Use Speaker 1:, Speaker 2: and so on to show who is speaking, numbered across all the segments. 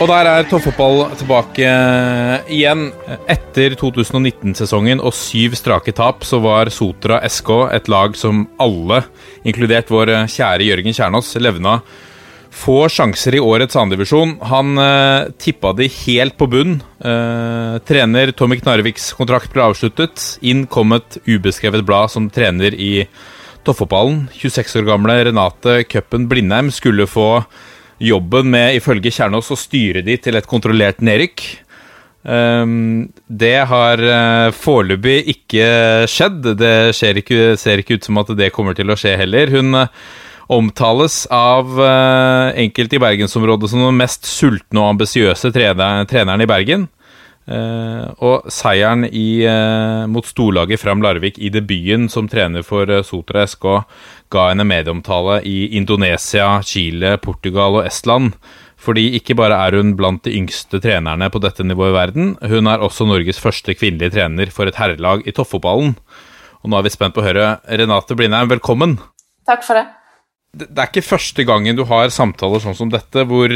Speaker 1: Og der er toppfotball tilbake eh, igjen. Etter 2019-sesongen og syv strake tap, så var Sotra SK et lag som alle, inkludert vår eh, kjære Jørgen Kjernås, levna få sjanser i årets andredivisjon. Han eh, tippa de helt på bunn. Eh, trener Tommy Knarviks kontrakt ble avsluttet. Inn kom et ubeskrevet blad som trener i toppfotballen. 26 år gamle Renate Køppen Blindheim skulle få jobben med, ifølge Kjernås, å styre de til et kontrollert nedrykk. Ehm, det har uh, foreløpig ikke skjedd. Det ikke, ser ikke ut som at det kommer til å skje heller. Hun eh, omtales av eh, enkelte i bergensområdet som den mest sultne og ambisiøse trener, treneren i Bergen. Eh, og seieren i, eh, mot storlaget Fram Larvik i debuten som trener for eh, Sotra SK ga henne medieomtale i Indonesia, Chile, Portugal og Estland. Fordi ikke bare er hun blant de yngste trenerne på dette nivået i verden, hun er også Norges første kvinnelige trener for et herrelag i toppfotballen. Og nå er vi spent på å høre Renate Blindheim, velkommen.
Speaker 2: Takk for det.
Speaker 1: Det er ikke første gangen du har samtaler sånn som dette, hvor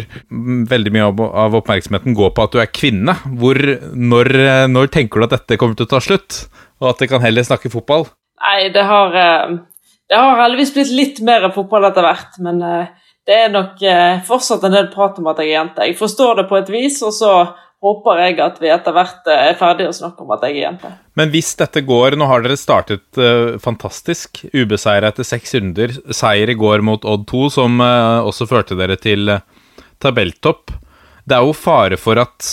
Speaker 1: veldig mye av oppmerksomheten går på at du er kvinne. Hvor, når, når tenker du at dette kommer til å ta slutt, og at det kan heller snakke fotball?
Speaker 2: Nei, det har, eh, det har heldigvis blitt litt mer fotball etter hvert, men eh, det er nok eh, fortsatt en del prat om at jeg er jente. Jeg forstår det på et vis, og så håper jeg at vi etter hvert eh, er ferdige å snakke om at jeg er jente.
Speaker 1: Men hvis dette går Nå har dere startet uh, fantastisk. Ubeseira etter seks runder. Seier i går mot Odd 2, som uh, også førte dere til uh, tabelltopp. Det er jo fare for at,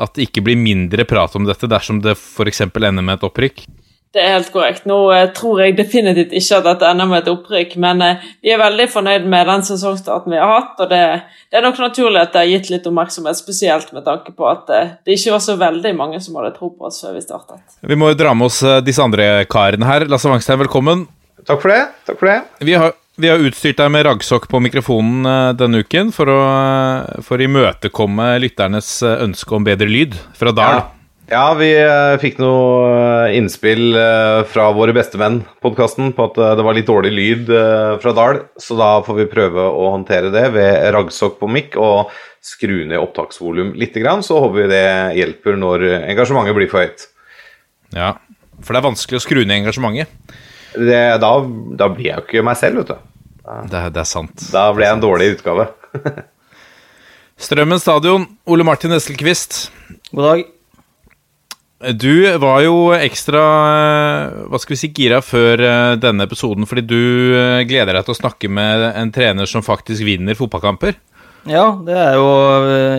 Speaker 1: at det ikke blir mindre prat om dette dersom det f.eks. ender med et opprykk.
Speaker 2: Det er helt korrekt. Nå eh, tror jeg definitivt ikke at dette ender med et opprykk, men eh, vi er veldig fornøyd med den sesongstarten vi har hatt, og det, det er nok naturlig at det har gitt litt oppmerksomhet, spesielt med tanke på at eh, det ikke var så veldig mange som hadde tro på oss før vi startet.
Speaker 1: Vi må jo dra med oss disse andre karene her. Lasse Wangstein, velkommen.
Speaker 3: Takk for det. Takk for det.
Speaker 1: Vi har, vi har utstyrt deg med raggsokk på mikrofonen denne uken for å, for å imøtekomme lytternes ønske om bedre lyd fra Dal.
Speaker 3: Ja. Ja, vi eh, fikk noe eh, innspill eh, fra våre bestemenn, podkasten, på at det var litt dårlig lyd fra Dahl, Så da får vi prøve å håndtere det ved raggsokk på mikk og skru ned opptaksvolum litt. Grann, så håper vi det hjelper når engasjementet blir for høyt.
Speaker 1: Ja, for det er vanskelig å skru ned engasjementet.
Speaker 3: Det, da, da blir jeg jo ikke meg selv, vet du.
Speaker 1: Det, det er sant.
Speaker 3: Da blir jeg en dårlig utgave.
Speaker 1: Strømmen stadion, Ole Martin Esselquist.
Speaker 4: God dag.
Speaker 1: Du var jo ekstra eh, hva skal vi si, gira før eh, denne episoden, fordi du eh, gleder deg til å snakke med en trener som faktisk vinner fotballkamper.
Speaker 5: Ja, det er jo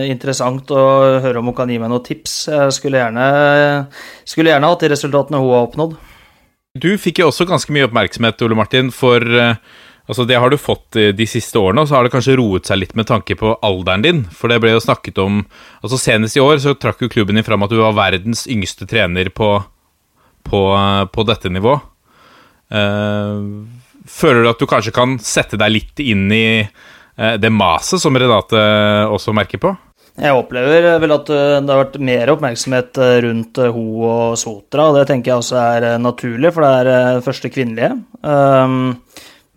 Speaker 5: interessant å høre om hun kan gi meg noen tips. Jeg skulle gjerne, skulle gjerne hatt de resultatene hun har oppnådd.
Speaker 1: Du fikk jo også ganske mye oppmerksomhet, Ole Martin, for altså det har du fått eh, de siste årene, og så har det kanskje roet seg litt med tanke på alderen din. For det ble jo snakket om altså Senest i år så trakk jo klubben din fram at du var verdens yngste trener på, på, eh, på dette nivået. Uh, føler du at du kanskje kan sette deg litt inn i uh, det maset som Renate også merker på?
Speaker 5: Jeg opplever vel at eh, det har vært mer oppmerksomhet eh, rundt Ho og Sotra, og det tenker jeg også er eh, naturlig, for det er eh, første kvinnelige. Um,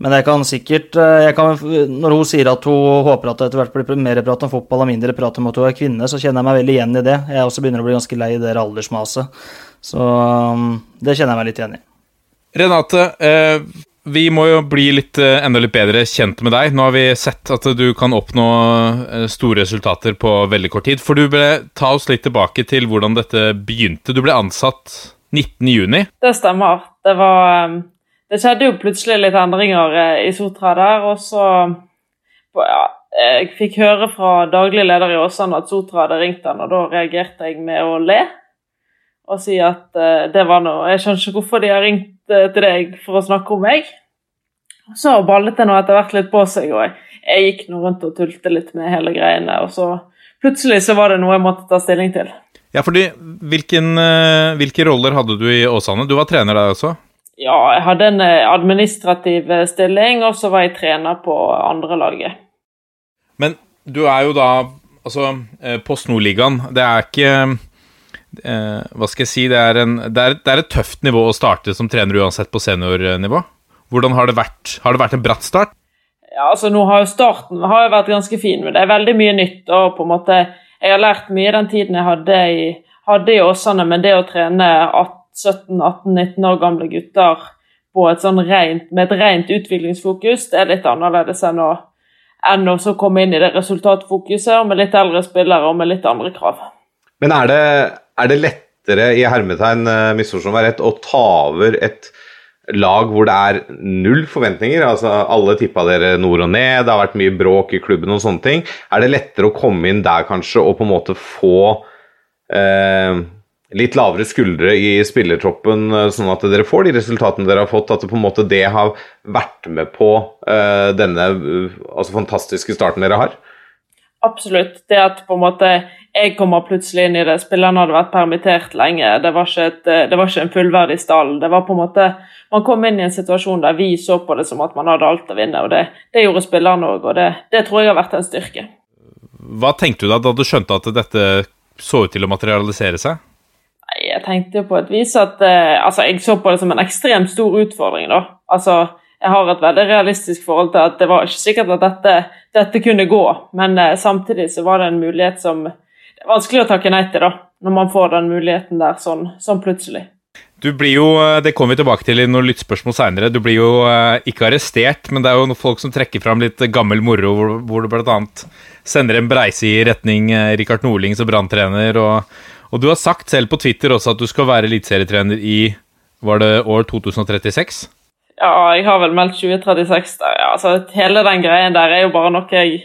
Speaker 5: men jeg kan sikkert eh, jeg kan, Når hun sier at hun håper at det etter hvert blir mer prat om fotball og mindre prat om at hun er kvinne, så kjenner jeg meg veldig igjen i det. Jeg også begynner å bli ganske lei det aldersmaset. Så um, det kjenner jeg meg litt igjen i.
Speaker 1: Renate, eh, vi må jo bli litt, eh, enda litt bedre kjent med deg. Nå har vi sett at du kan oppnå store resultater på veldig kort tid. For du ble, ta oss litt tilbake til hvordan dette begynte. Du ble ansatt 19.6.
Speaker 2: Det stemmer. Det var um, Det skjedde jo plutselig litt endringer eh, i Sotra der, og så ja, Jeg fikk høre fra daglig leder i Åsane at Sotra hadde ringt han, og da reagerte jeg med å le og si at eh, det var noe Jeg skjønner ikke hvorfor de har ringt eh, til deg for å snakke om meg. Så ballet det nå etter hvert litt på seg, og jeg, jeg gikk nå rundt og tulte litt med hele greiene. Og så plutselig så var det noe jeg måtte ta stilling til.
Speaker 1: Ja, fordi hvilken, eh, Hvilke roller hadde du i Åsane? Du var trener der også?
Speaker 2: Ja, jeg hadde en eh, administrativ eh, stilling, og så var jeg trener på andre laget.
Speaker 1: Men du er jo da Altså, eh, Post Nord-ligaen, det er ikke eh, Hva skal jeg si det er, en, det, er, det er et tøft nivå å starte som trener uansett på seniornivå. Hvordan har det vært? Har det vært en bratt start?
Speaker 2: Ja, altså nå har jo Starten har jo vært ganske fin, men det er veldig mye nytt. og på en måte, Jeg har lært mye den tiden jeg hadde i, hadde i Åsane, men det å trene 17-18-19 år gamle gutter et sånn rent, med et rent utviklingsfokus, det er litt annerledes enn å, enn å komme inn i det resultatfokuset med litt eldre spillere og med litt andre krav.
Speaker 3: Men er det, er det lettere, i hermetegn, eh, misforstå meg rett, å ta over et lag hvor det er null forventninger? Altså Alle tippa dere nord og ned, det har vært mye bråk i klubben og sånne ting. Er det lettere å komme inn der kanskje og på en måte få eh, litt lavere skuldre i spillertroppen, eh, sånn at dere får de resultatene dere har fått? At det på en måte det har vært med på uh, denne uh, altså fantastiske starten dere har?
Speaker 2: Absolutt. Det at på en måte jeg kommer plutselig inn i det. Spillerne hadde vært permittert lenge. Det var ikke, et, det var ikke en fullverdig stall. Det var på en måte, Man kom inn i en situasjon der vi så på det som at man hadde alt å vinne. og Det, det gjorde spillerne òg, og det, det tror jeg har vært en styrke.
Speaker 1: Hva tenkte du da da du skjønte at dette så ut til å materialisere seg?
Speaker 2: Nei, Jeg tenkte på et vis at eh, altså Jeg så på det som en ekstremt stor utfordring. da. Altså, Jeg har et veldig realistisk forhold til at det var ikke sikkert at dette, dette kunne gå, men eh, samtidig så var det en mulighet som det er vanskelig å takke nei til, da, når man får den muligheten der sånn, sånn plutselig.
Speaker 1: Du blir jo, Det kommer vi tilbake til i noen lyttspørsmål seinere. Du blir jo eh, ikke arrestert, men det er jo noen folk som trekker fram litt gammel moro, hvor, hvor du bl.a. sender en breise i retning eh, Rikard Norling som branntrener. Og, og du har sagt selv på Twitter også at du skal være eliteserietrener i var det år 2036?
Speaker 2: Ja, jeg har vel meldt 2036 der. Ja. Altså, hele den greien der er jo bare noe jeg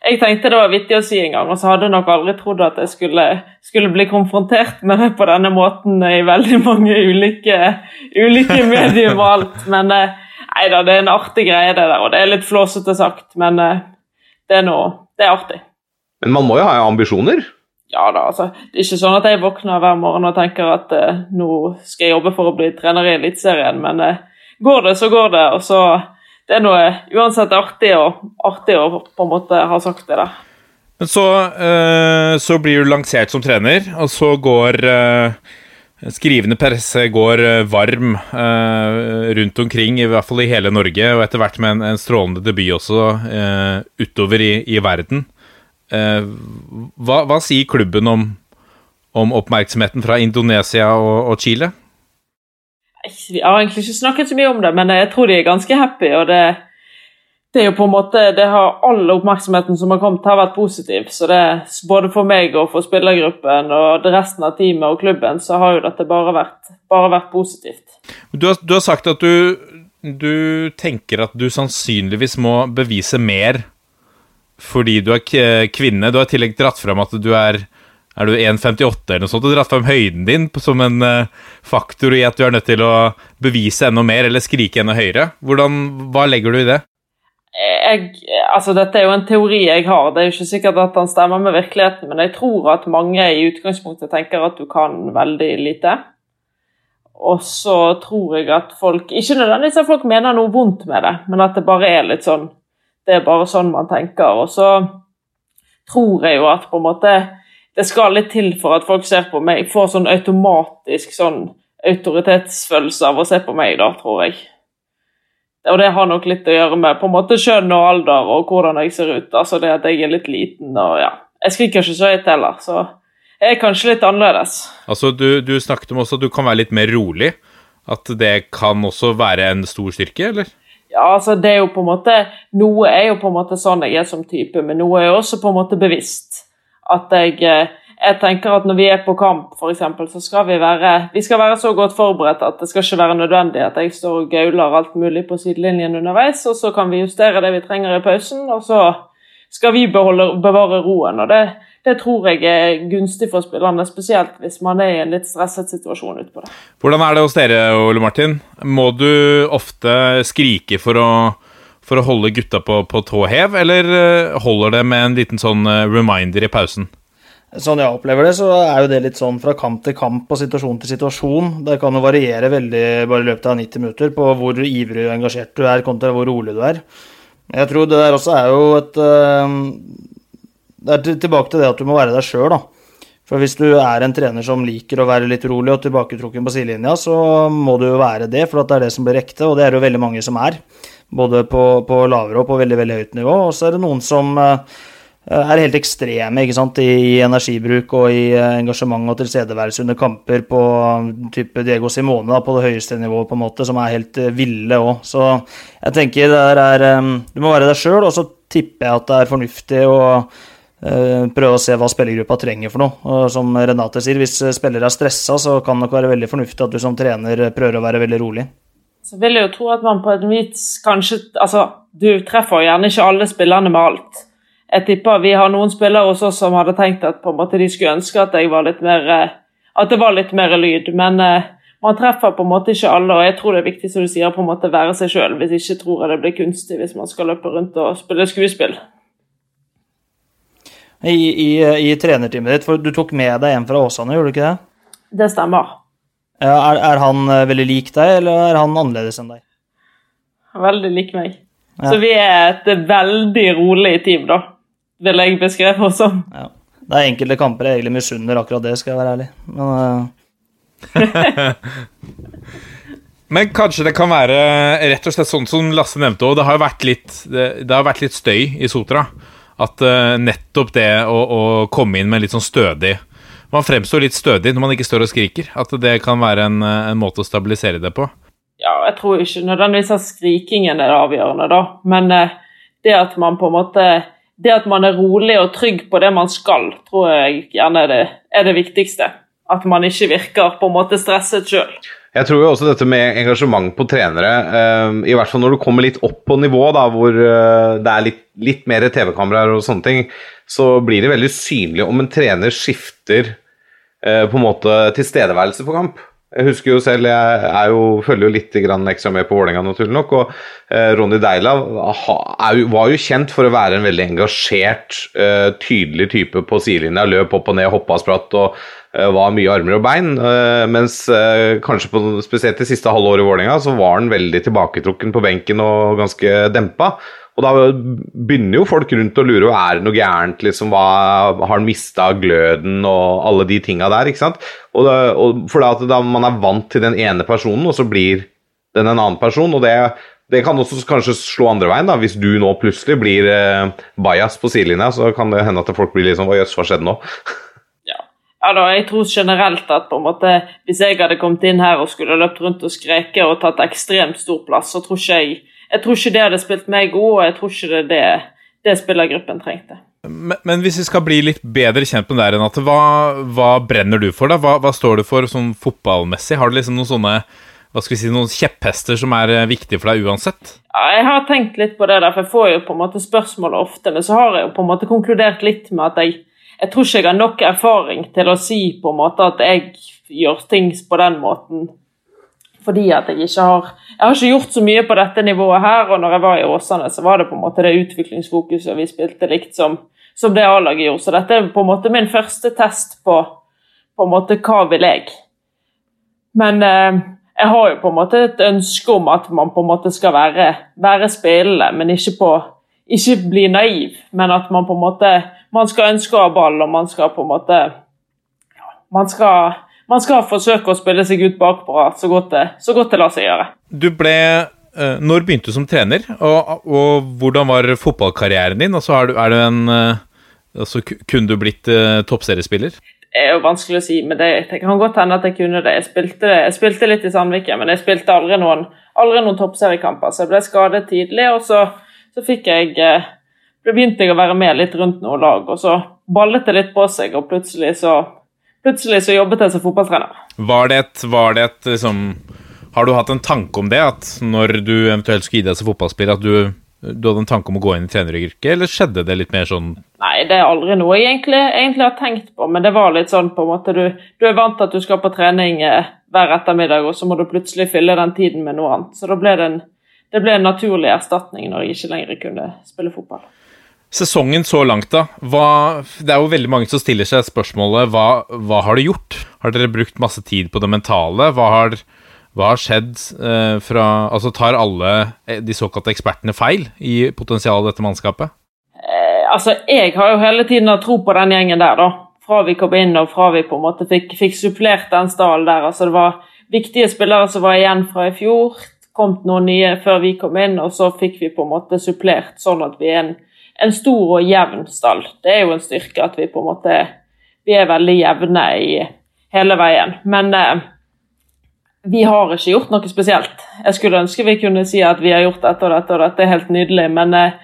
Speaker 2: jeg tenkte det var vittig å si en gang, og så hadde jeg nok aldri trodd at jeg skulle, skulle bli konfrontert med det på denne måten i veldig mange ulike, ulike medier og alt. Men eh, nei da, det er en artig greie, det der. Og det er litt flåsete sagt, men eh, det er noe Det er artig.
Speaker 3: Men man må jo ha ambisjoner?
Speaker 2: Ja da, altså. Det er ikke sånn at jeg våkner hver morgen og tenker at eh, nå skal jeg jobbe for å bli trener i Eliteserien, men eh, går det, så går det. Og så det er noe uansett artig, og, artig å på en måte ha sagt det der.
Speaker 1: Men så, eh, så blir du lansert som trener, og så går eh, skrivende presse går eh, varm eh, rundt omkring, i hvert fall i hele Norge, og etter hvert med en, en strålende debut også utover i, i verden. Eh, hva, hva, sier klubben om, om oppmerksomheten fra Indonesia og, og Chile?
Speaker 2: Vi har egentlig ikke snakket så mye om det, men jeg tror de er ganske happy. og det, det er jo på en måte, det har All oppmerksomheten som har kommet, har vært positiv. så det, Både for meg og for spillergruppen og resten av teamet og klubben, så har jo dette bare vært, bare vært positivt.
Speaker 1: Du har, du har, sagt at du, du tenker at du sannsynligvis må bevise mer fordi du er kvinne. Du har i tillegg dratt fram at du er er du 1,58 eller noe sånt og dratt frem høyden din som en uh, faktor i at du er nødt til å bevise enda mer eller skrike enda høyere? Hvordan, hva legger du i det?
Speaker 2: Jeg, altså Dette er jo en teori jeg har, det er jo ikke sikkert at den stemmer med virkeligheten, men jeg tror at mange i utgangspunktet tenker at du kan veldig lite. Og så tror jeg at folk Ikke nødvendigvis at folk mener noe vondt med det, men at det bare er litt sånn Det er bare sånn man tenker. Og så tror jeg jo at på en måte det skal litt til for at folk ser på meg. Får sånn automatisk sånn autoritetsfølelse av å se på meg, da, tror jeg. Og det har nok litt å gjøre med på en måte kjønn og alder og hvordan jeg ser ut. Altså det at jeg er litt liten og ja. Jeg skriker ikke så høyt heller, så jeg er kanskje litt annerledes.
Speaker 1: Altså, du, du snakket om også at du kan være litt mer rolig. At det kan også være en stor styrke, eller?
Speaker 2: Ja, altså det er jo på en måte Noe er jo på en måte sånn jeg er som type, men noe er jo også på en måte bevisst at jeg, eh, jeg tenker at når vi er på kamp, f.eks., så skal vi være vi skal være så godt forberedt at det skal ikke være nødvendig at jeg står og gauler alt mulig på sidelinjen underveis, og så kan vi justere det vi trenger i pausen, og så skal vi beholde, bevare roen. og det, det tror jeg er gunstig for spillerne, spesielt hvis man er i en litt stresset situasjon utpå det.
Speaker 1: Hvordan er det hos dere, Ole Martin? Må du ofte skrike for å, for å holde gutta på, på tå hev, eller eh, holder det med en liten sånn eh, reminder i pausen?
Speaker 5: Sånn jeg opplever det, så er jo det litt sånn fra kamp til kamp og situasjon til situasjon. Det kan jo variere veldig bare i løpet av 90 minutter på hvor ivrig og engasjert du er kontra hvor rolig du er. Jeg tror det der også er jo et eh, Det er tilbake til det at du må være deg sjøl, da. For hvis du er en trener som liker å være litt rolig og tilbaketrukken på sidelinja, så må du jo være det, for det er det som blir ekte, og det er det jo veldig mange som er. Både på, på lavere og på veldig, veldig høyt nivå. Og så er det noen som eh, er helt ekstreme ikke sant? I, energibruk og i eh, engasjement og tilstedeværelse under kamper på type Diego Simone da, på det høyeste nivået, på en måte, som er helt eh, ville òg. Så jeg tenker det er eh, Du må være deg sjøl, og så tipper jeg at det er fornuftig å prøve å se hva spillergruppa trenger for noe. Og som Renate sier, hvis spillere er stressa, så kan det nok være veldig fornuftig at du som trener prøver å være veldig rolig.
Speaker 2: Så vil jeg jo tro at man på et vis kanskje Altså, du treffer gjerne ikke alle spillerne med alt jeg tipper vi har noen spillere hos oss som hadde tenkt at på en måte de skulle ønske at, var mer, eh, at det var litt mer lyd. Men eh, man treffer på en måte ikke alle, og jeg tror det er viktig som du sier, på en måte være seg sjøl. Hvis ikke tror jeg det blir kunstig hvis man skal løpe rundt og spille skuespill.
Speaker 5: I, i, i trenerteamet ditt, for du tok med deg en fra Åsane, gjorde du ikke det?
Speaker 2: Det stemmer.
Speaker 5: Ja, er, er, han eh, veldig lik deg, eller er han annerledes enn deg?
Speaker 2: Veldig lik meg. Ja. Så vi er et veldig rolig team, da vil jeg beskrive oss som.
Speaker 5: Ja. Det er enkelte kamper jeg egentlig misunner akkurat det, skal jeg være ærlig. Men, uh...
Speaker 1: Men kanskje det kan være rett og slett sånn som Lasse nevnte òg. Det, har vært litt, det, det har vært litt støy i Sotra. At uh, nettopp det å, å, komme inn med litt sånn stødig Man fremstår litt stødig når man ikke står og skriker. At det kan være en, en måte å stabilisere det på.
Speaker 2: Ja, jeg tror ikke nødvendigvis at skrikingen er det avgjørende, da. Men uh, det at man på en måte det at man er rolig og trygg på det man skal, tror jeg gjerne er det, er det viktigste. At man ikke virker på en måte stresset sjøl.
Speaker 3: Jeg tror jo også dette med engasjement på trenere, uh, i hvert fall når du kommer litt opp på nivå, da, hvor uh, det er litt, litt mer TV-kameraer og sånne ting, så blir det veldig synlig om en trener skifter uh, på en måte tilstedeværelse på kamp. Jeg husker jo selv, jeg jo, følger jo litt ekstra med på Vålerenga, naturlig nok. Og eh, Ronny Deila var jo kjent for å være en veldig engasjert, tydelig type på sidelinja. Løp opp og ned, hoppa spratt og var mye armer og bein. Eh, mens eh, kanskje på, spesielt det siste halve året i Vålerenga så var han veldig tilbaketrukken på benken og ganske dempa. Og da begynner jo folk rundt å lure er det noe gærent, liksom, hva, har han mista gløden og alle de tinga der, ikke sant. Og, det, og for at da man er vant til den ene personen, og så blir den en annen person, og det, det kan også kanskje slå andre veien, da. Hvis du nå plutselig blir eh, bajas på sidelinja, så kan det hende at folk blir liksom Hva jøss, hva skjedde nå?
Speaker 2: Ja, da, jeg tror generelt at på en måte, hvis jeg hadde kommet inn her og skulle løpt rundt og skreket og tatt ekstremt stor plass, så tror ikke jeg jeg tror ikke det hadde spilt meg god, og jeg tror ikke det er det, det spillergruppen trengte.
Speaker 1: Men, men, hvis vi skal bli litt bedre kjent med deg, Renate, hva, hva brenner du for? da? Hva, hva, står du for sånn fotballmessig? Har du liksom noen sånne hva skal vi si, noen kjepphester som er eh, viktige for deg uansett?
Speaker 2: Ja, jeg har tenkt litt på det, der, for jeg får jo på en måte spørsmål ofte. Men så har jeg jo på en måte konkludert litt med at jeg, jeg tror ikke jeg har nok erfaring til å si på en måte at jeg gjør ting på den måten fordi at jeg ikke har Jeg har ikke gjort så mye på dette nivået her, og når jeg var i Åsane, så var det på en måte det utviklingsfokuset vi spilte likt som, som det A-laget gjorde. Så dette er på en måte min første test på, på en måte hva vil jeg. Men eh, jeg har jo på en måte et ønske om at man på en måte skal være, være spillende, men ikke på ikke bli naiv, men at man på en måte man skal ønske å ha ball, og man skal på en måte ja, Man skal man skal forsøke å spille seg ut bakpå så godt det, så godt det lar seg gjøre.
Speaker 1: Du ble uh, Når begynte du som trener, og, og, hvordan var fotballkarrieren din? Altså, er, du, er du en uh, altså, Kunne du blitt uh, toppseriespiller?
Speaker 2: Det er jo vanskelig å si, men det, det kan godt hende at jeg kunne det. Jeg spilte, jeg spilte litt i Sandviken, men jeg spilte aldri noen, aldri noen toppseriekamper. Så jeg ble skadet tidlig, og så, så fikk jeg begynte jeg å være med litt rundt noen lag, og så ballet det litt på seg, og plutselig så plutselig så jobbet jeg som fotballtrener.
Speaker 1: Var det et, var det et liksom Har du hatt en tanke om det? At når du eventuelt skulle gi deg som fotballspiller, at du du hadde en tanke om å gå inn i treneryrket, eller skjedde det litt mer sånn
Speaker 2: Nei, det er aldri noe jeg egentlig, egentlig har tenkt på, men det var litt sånn på en måte Du, du er vant til at du skal på trening eh, hver ettermiddag, og så må du plutselig fylle den tiden med noe annet. Så da ble det en, det ble en naturlig erstatning når jeg ikke lenger kunne spille fotball.
Speaker 1: Sesongen så langt, da. Hva, det er jo veldig mange som stiller seg spørsmålet hva, hva har du gjort? Har dere brukt masse tid på det mentale? Hva har, hva har skjedd eh, fra Altså, tar alle eh, de såkalte ekspertene feil i potensialet i dette mannskapet?
Speaker 2: Eh, altså, jeg har jo hele tiden hatt tro på den gjengen der, da. Fra vi kom inn og fra vi på en måte fikk, fikk supplert den stallen der. Altså, det var viktige spillere som var igjen fra i fjor. Kom noen nye før vi kom inn, og så fikk vi på en måte supplert sånn at vi er en, en stor og jevn stall. Det er jo en styrke at vi på en måte vi er veldig jevne i hele veien. Men eh, vi har ikke gjort noe spesielt. Jeg skulle ønske vi kunne si at vi har gjort dette og dette og dette er helt nydelig, men eh,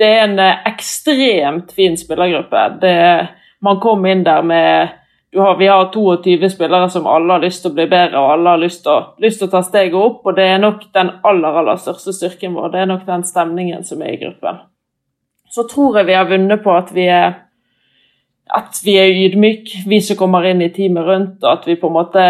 Speaker 2: det er en eh, ekstremt fin spillergruppe. Det, man kom inn der med har, Vi har 22 spillere som alle har lyst til å bli bedre, og alle har lyst til, å, ta steget opp. Og det er nok den aller, aller største styrken vår. Det er nok den stemningen som er i gruppen. Så tror jeg vi har vunnet på at vi er at vi er ydmyke, vi som kommer inn i teamet rundt, og at vi på en måte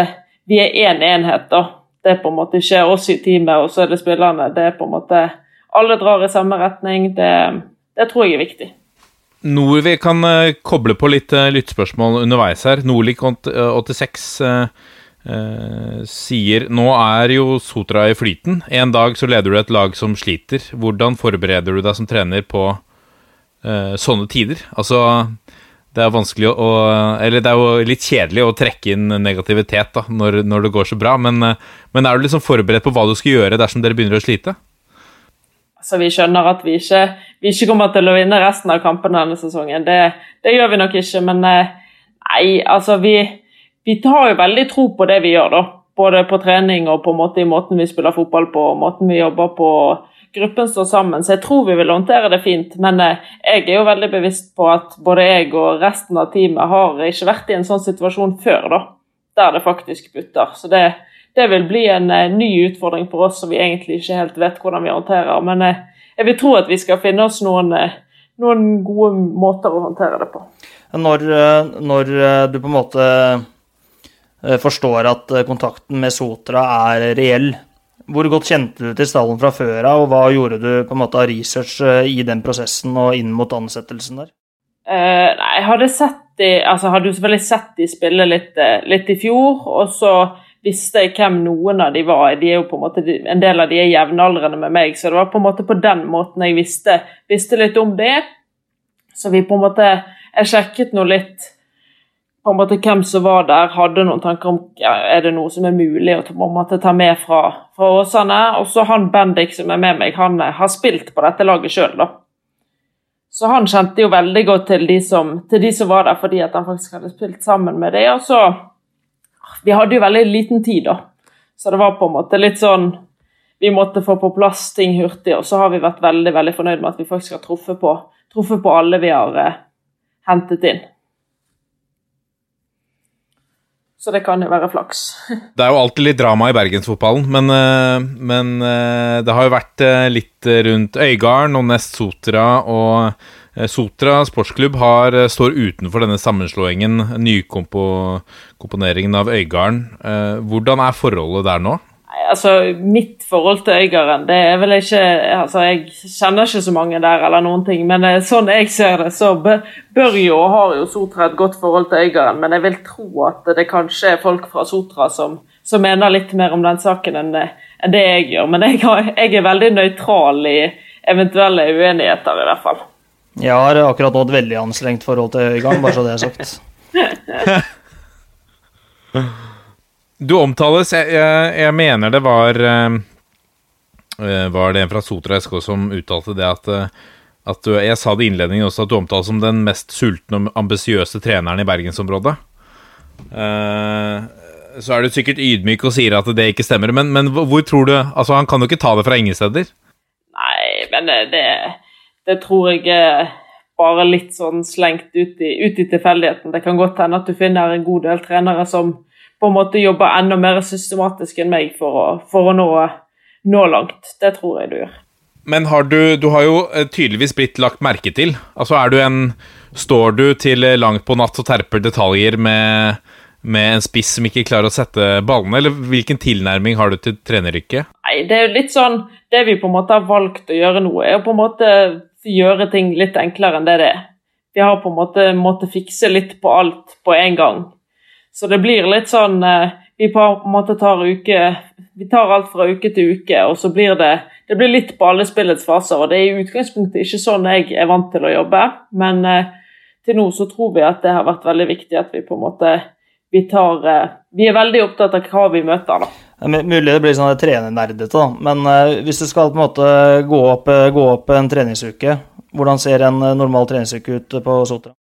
Speaker 2: vi er én en enhet. da. Det er på en måte ikke oss i teamet, og så er det spillerne. Det er på en måte Alle drar i samme retning. Det, det tror jeg er viktig.
Speaker 1: Noe vi kan uh, koble på litt lyttspørsmål underveis her. Norlik86 uh, sier Nå er jo Sotra i flyten. En dag så leder du et lag som sliter. Hvordan forbereder du deg som trener på sånne tider? Altså det er vanskelig å Eller det er jo litt kjedelig å trekke inn negativitet da, når, når det går så bra, men, men, er du liksom forberedt på hva du skal gjøre dersom dere begynner å slite?
Speaker 2: Altså, Vi skjønner at vi ikke, vi ikke kommer til å vinne resten av kampene denne sesongen. Det, det gjør vi nok ikke, men eh, nei, altså vi, vi har jo veldig tro på det vi gjør, da. Både på trening og på måte i måten vi spiller fotball på, måten vi jobber på gruppen står sammen, så jeg tror vi vil håndtere det fint. Men eh, jeg er jo veldig bevisst på at både jeg og resten av teamet har ikke vært i en sånn situasjon før, da, der det faktisk butter. Så det, det vil bli en uh, ny utfordring for oss som vi egentlig ikke helt vet hvordan vi håndterer. Men uh, jeg vil tro at vi skal finne oss noen, noen gode måter å håndtere det på.
Speaker 5: Når, når du på en måte forstår at kontakten med Sotra er reell, hvor godt kjente du til stallen fra før av, og hva gjorde du på en måte av research eh, i den prosessen og inn mot ansettelsen der?
Speaker 2: Uh, nei, jeg hadde sett de, altså hadde jo selvfølgelig sett de spille litt, eh, litt, i fjor, og så visste jeg hvem noen av de var. De er jo på En måte, en del av de er jevnaldrende med meg, så det var på en måte på den måten jeg visste, visste litt om det. Så vi på en måte Jeg sjekket nå litt på en måte hvem som var der, hadde noen tanker om ja, er det noe som er mulig å på en måte ta med fra, fra Åsane. Og så han Bendik som er med meg, han eh, har spilt på dette laget sjøl, da. Så han kjente jo veldig godt til de, som, til de som var der, fordi at han faktisk hadde spilt sammen med det. Og så Vi hadde jo veldig liten tid, da. Så det var på en måte litt sånn Vi måtte få på plass ting hurtig, og så har vi vært veldig veldig fornøyd med at vi faktisk har truffet på, truffet på alle vi har eh, hentet inn. Så det kan jo være flaks.
Speaker 1: Det er jo alltid litt drama i bergensfotballen, men, eh, men eh, det har jo vært eh, litt rundt Øygarden og Nest Sotra. Og Sotra sportsklubb har, står utenfor denne sammenslåingen, nykomponeringen av Øygarden. Hvordan er forholdet der nå?
Speaker 2: Altså, Mitt forhold til Øygarden det er vel ikke altså, Jeg kjenner ikke så mange der, eller noen ting, men eh, sånn jeg ser det, så bør jo og har jo Sotra et godt forhold til Øygarden. Men jeg vil tro at det kanskje er folk fra Sotra som, som mener litt mer om den saken enn, enn det jeg gjør. Men jeg, jeg er veldig nøytral i eventuelle uenigheter, i hvert fall.
Speaker 5: Jeg har akkurat nå et veldig anstrengt forhold til Øygarden, bare så det er sagt.
Speaker 1: Du omtales Jeg, jeg, jeg mener det var uh, Var det en fra Sotra SK som uttalte det at, uh, at du, Jeg sa det i innledningen også, at du omtales som den mest sultne og ambisiøse treneren i bergensområdet. Så er du sikkert ydmyk og sier at det ikke stemmer, men, men hvor tror du Altså, han kan jo ikke ta det fra ingen steder?
Speaker 2: Nei, men det, det tror jeg bare litt sånn slengt ut i, ut i tilfeldigheten. Det kan godt hende at du finner en god del trenere som på en måte jobber enda mer systematisk enn meg for å, for å nå, nå, langt. Det tror jeg du gjør.
Speaker 1: Men har du, du har jo eh, tydeligvis blitt lagt merke til. Altså er du en Står du til langt på natt og terper detaljer med, med en spiss som ikke klarer å sette ballene, eller hvilken tilnærming har du til treneryrket?
Speaker 2: Nei, det er jo litt sånn Det vi på en måte har valgt å gjøre nå, er å på en måte gjøre ting litt enklere enn det det er. Vi har på en måte måttet fikse litt på alt på en gang. Så det blir litt sånn eh, Vi på en måte tar uke Vi tar alt fra uke til uke, og så blir det det blir litt på alle spillets faser. og Det er i utgangspunktet ikke sånn jeg er vant til å jobbe, men eh, til nå så tror vi at det har vært veldig viktig at vi på en måte vi tar eh, Vi er veldig opptatt av hva vi møter, da.
Speaker 5: Det er mulig det blir sånn trenernerdete, da. Men uh, hvis du skal på en måte gå opp, gå opp, en treningsuke, hvordan ser en normal treningsuke ut på Sotra?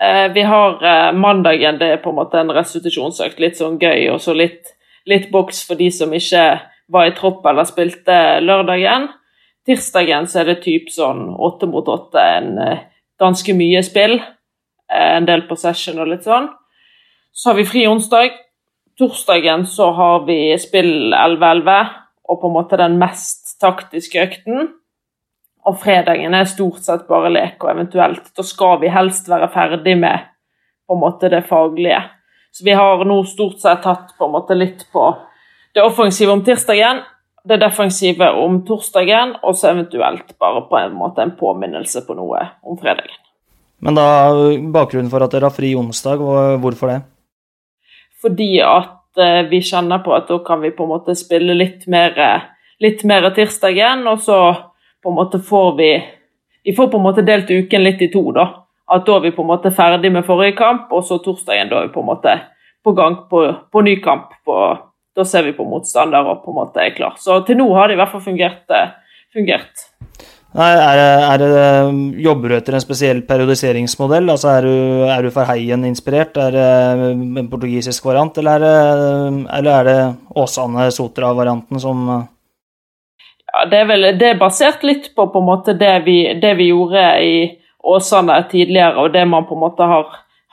Speaker 2: Uh, vi har uh, mandagen, det er på en måte en restitusjonsøkt. Litt sånn gøy, og så litt, litt boks for de som ikke var i tropp eller spilte lørdagen. Tirsdagen så er det typ sånn åtte mot åtte, en eh, ganske mye spill. Eh, en del på session og litt sånn. Så har vi fri onsdag. Torsdagen så har vi spill 11-11, og på en måte den mest taktiske økten. Og fredagen er stort sett bare lek, og eventuelt da skal vi helst være ferdig med på en måte det faglige. Så vi har nå stort sett tatt på en måte litt på det offensive om tirsdagen, det defensive om torsdagen, og så eventuelt bare på en måte en påminnelse på noe om fredagen.
Speaker 5: Men da, bakgrunnen for at dere har fri onsdag, hvorfor det?
Speaker 2: Fordi at eh, vi kjenner på at da kan vi på en måte spille litt mer, litt mer tirsdagen, og så på en måte får vi Vi får på en måte delt uken litt i to, da. At da er vi på en måte ferdig med forrige kamp, og så torsdagen da er vi på en måte på gang på, på ny kamp på da ser vi på motstander og på en måte er klar. Så til nå har det i hvert fall fungert. Eh, fungert.
Speaker 5: Nei, er er det, jobber du etter en spesiell periodiseringsmodell? Altså er du, er du Verheien-inspirert? Er det en portugisisk variant, eller er det, eller er det Åsane-Sotra-varianten som
Speaker 2: ja, det er vel det er basert litt på, på det vi, det vi gjorde i Åsane tidligere, og det man på en måte har,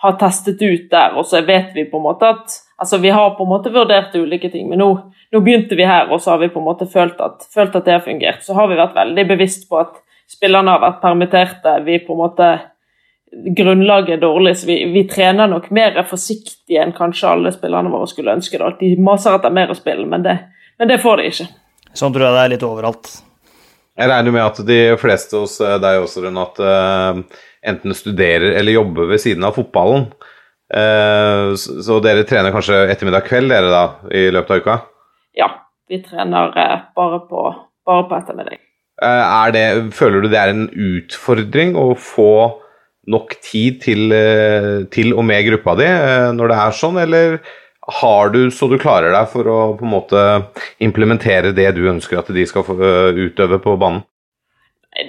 Speaker 2: har testet ut der. Og så vet vi på en måte at Altså, Vi har på en måte vurdert ulike ting, men nå, nå, begynte vi her, og så har vi på en måte følt at, følt at det har fungert. Så har vi vært veldig bevisst på at spillerne har vært permitterte. Vi på en måte Grunnlaget er dårlig, så vi, vi trener nok mer forsiktig enn kanskje alle spillerne våre skulle ønske. Da. De maser etter mer å spille, men det, men det får de ikke.
Speaker 5: Sånn tror jeg det er litt overalt.
Speaker 3: Jeg regner med at de fleste hos deg også, Rune, uh, enten studerer eller jobber ved siden av fotballen. Eh, så dere trener kanskje ettermiddag kveld dere da, i løpet av uka?
Speaker 2: Ja, vi trener eh, bare på, bare på ettermiddag.
Speaker 3: Eh, det, føler du det er en utfordring å få nok tid til, til og med gruppa di når det er sånn, eller har du så du klarer deg for å på en måte implementere det du ønsker at de skal få utøve på banen?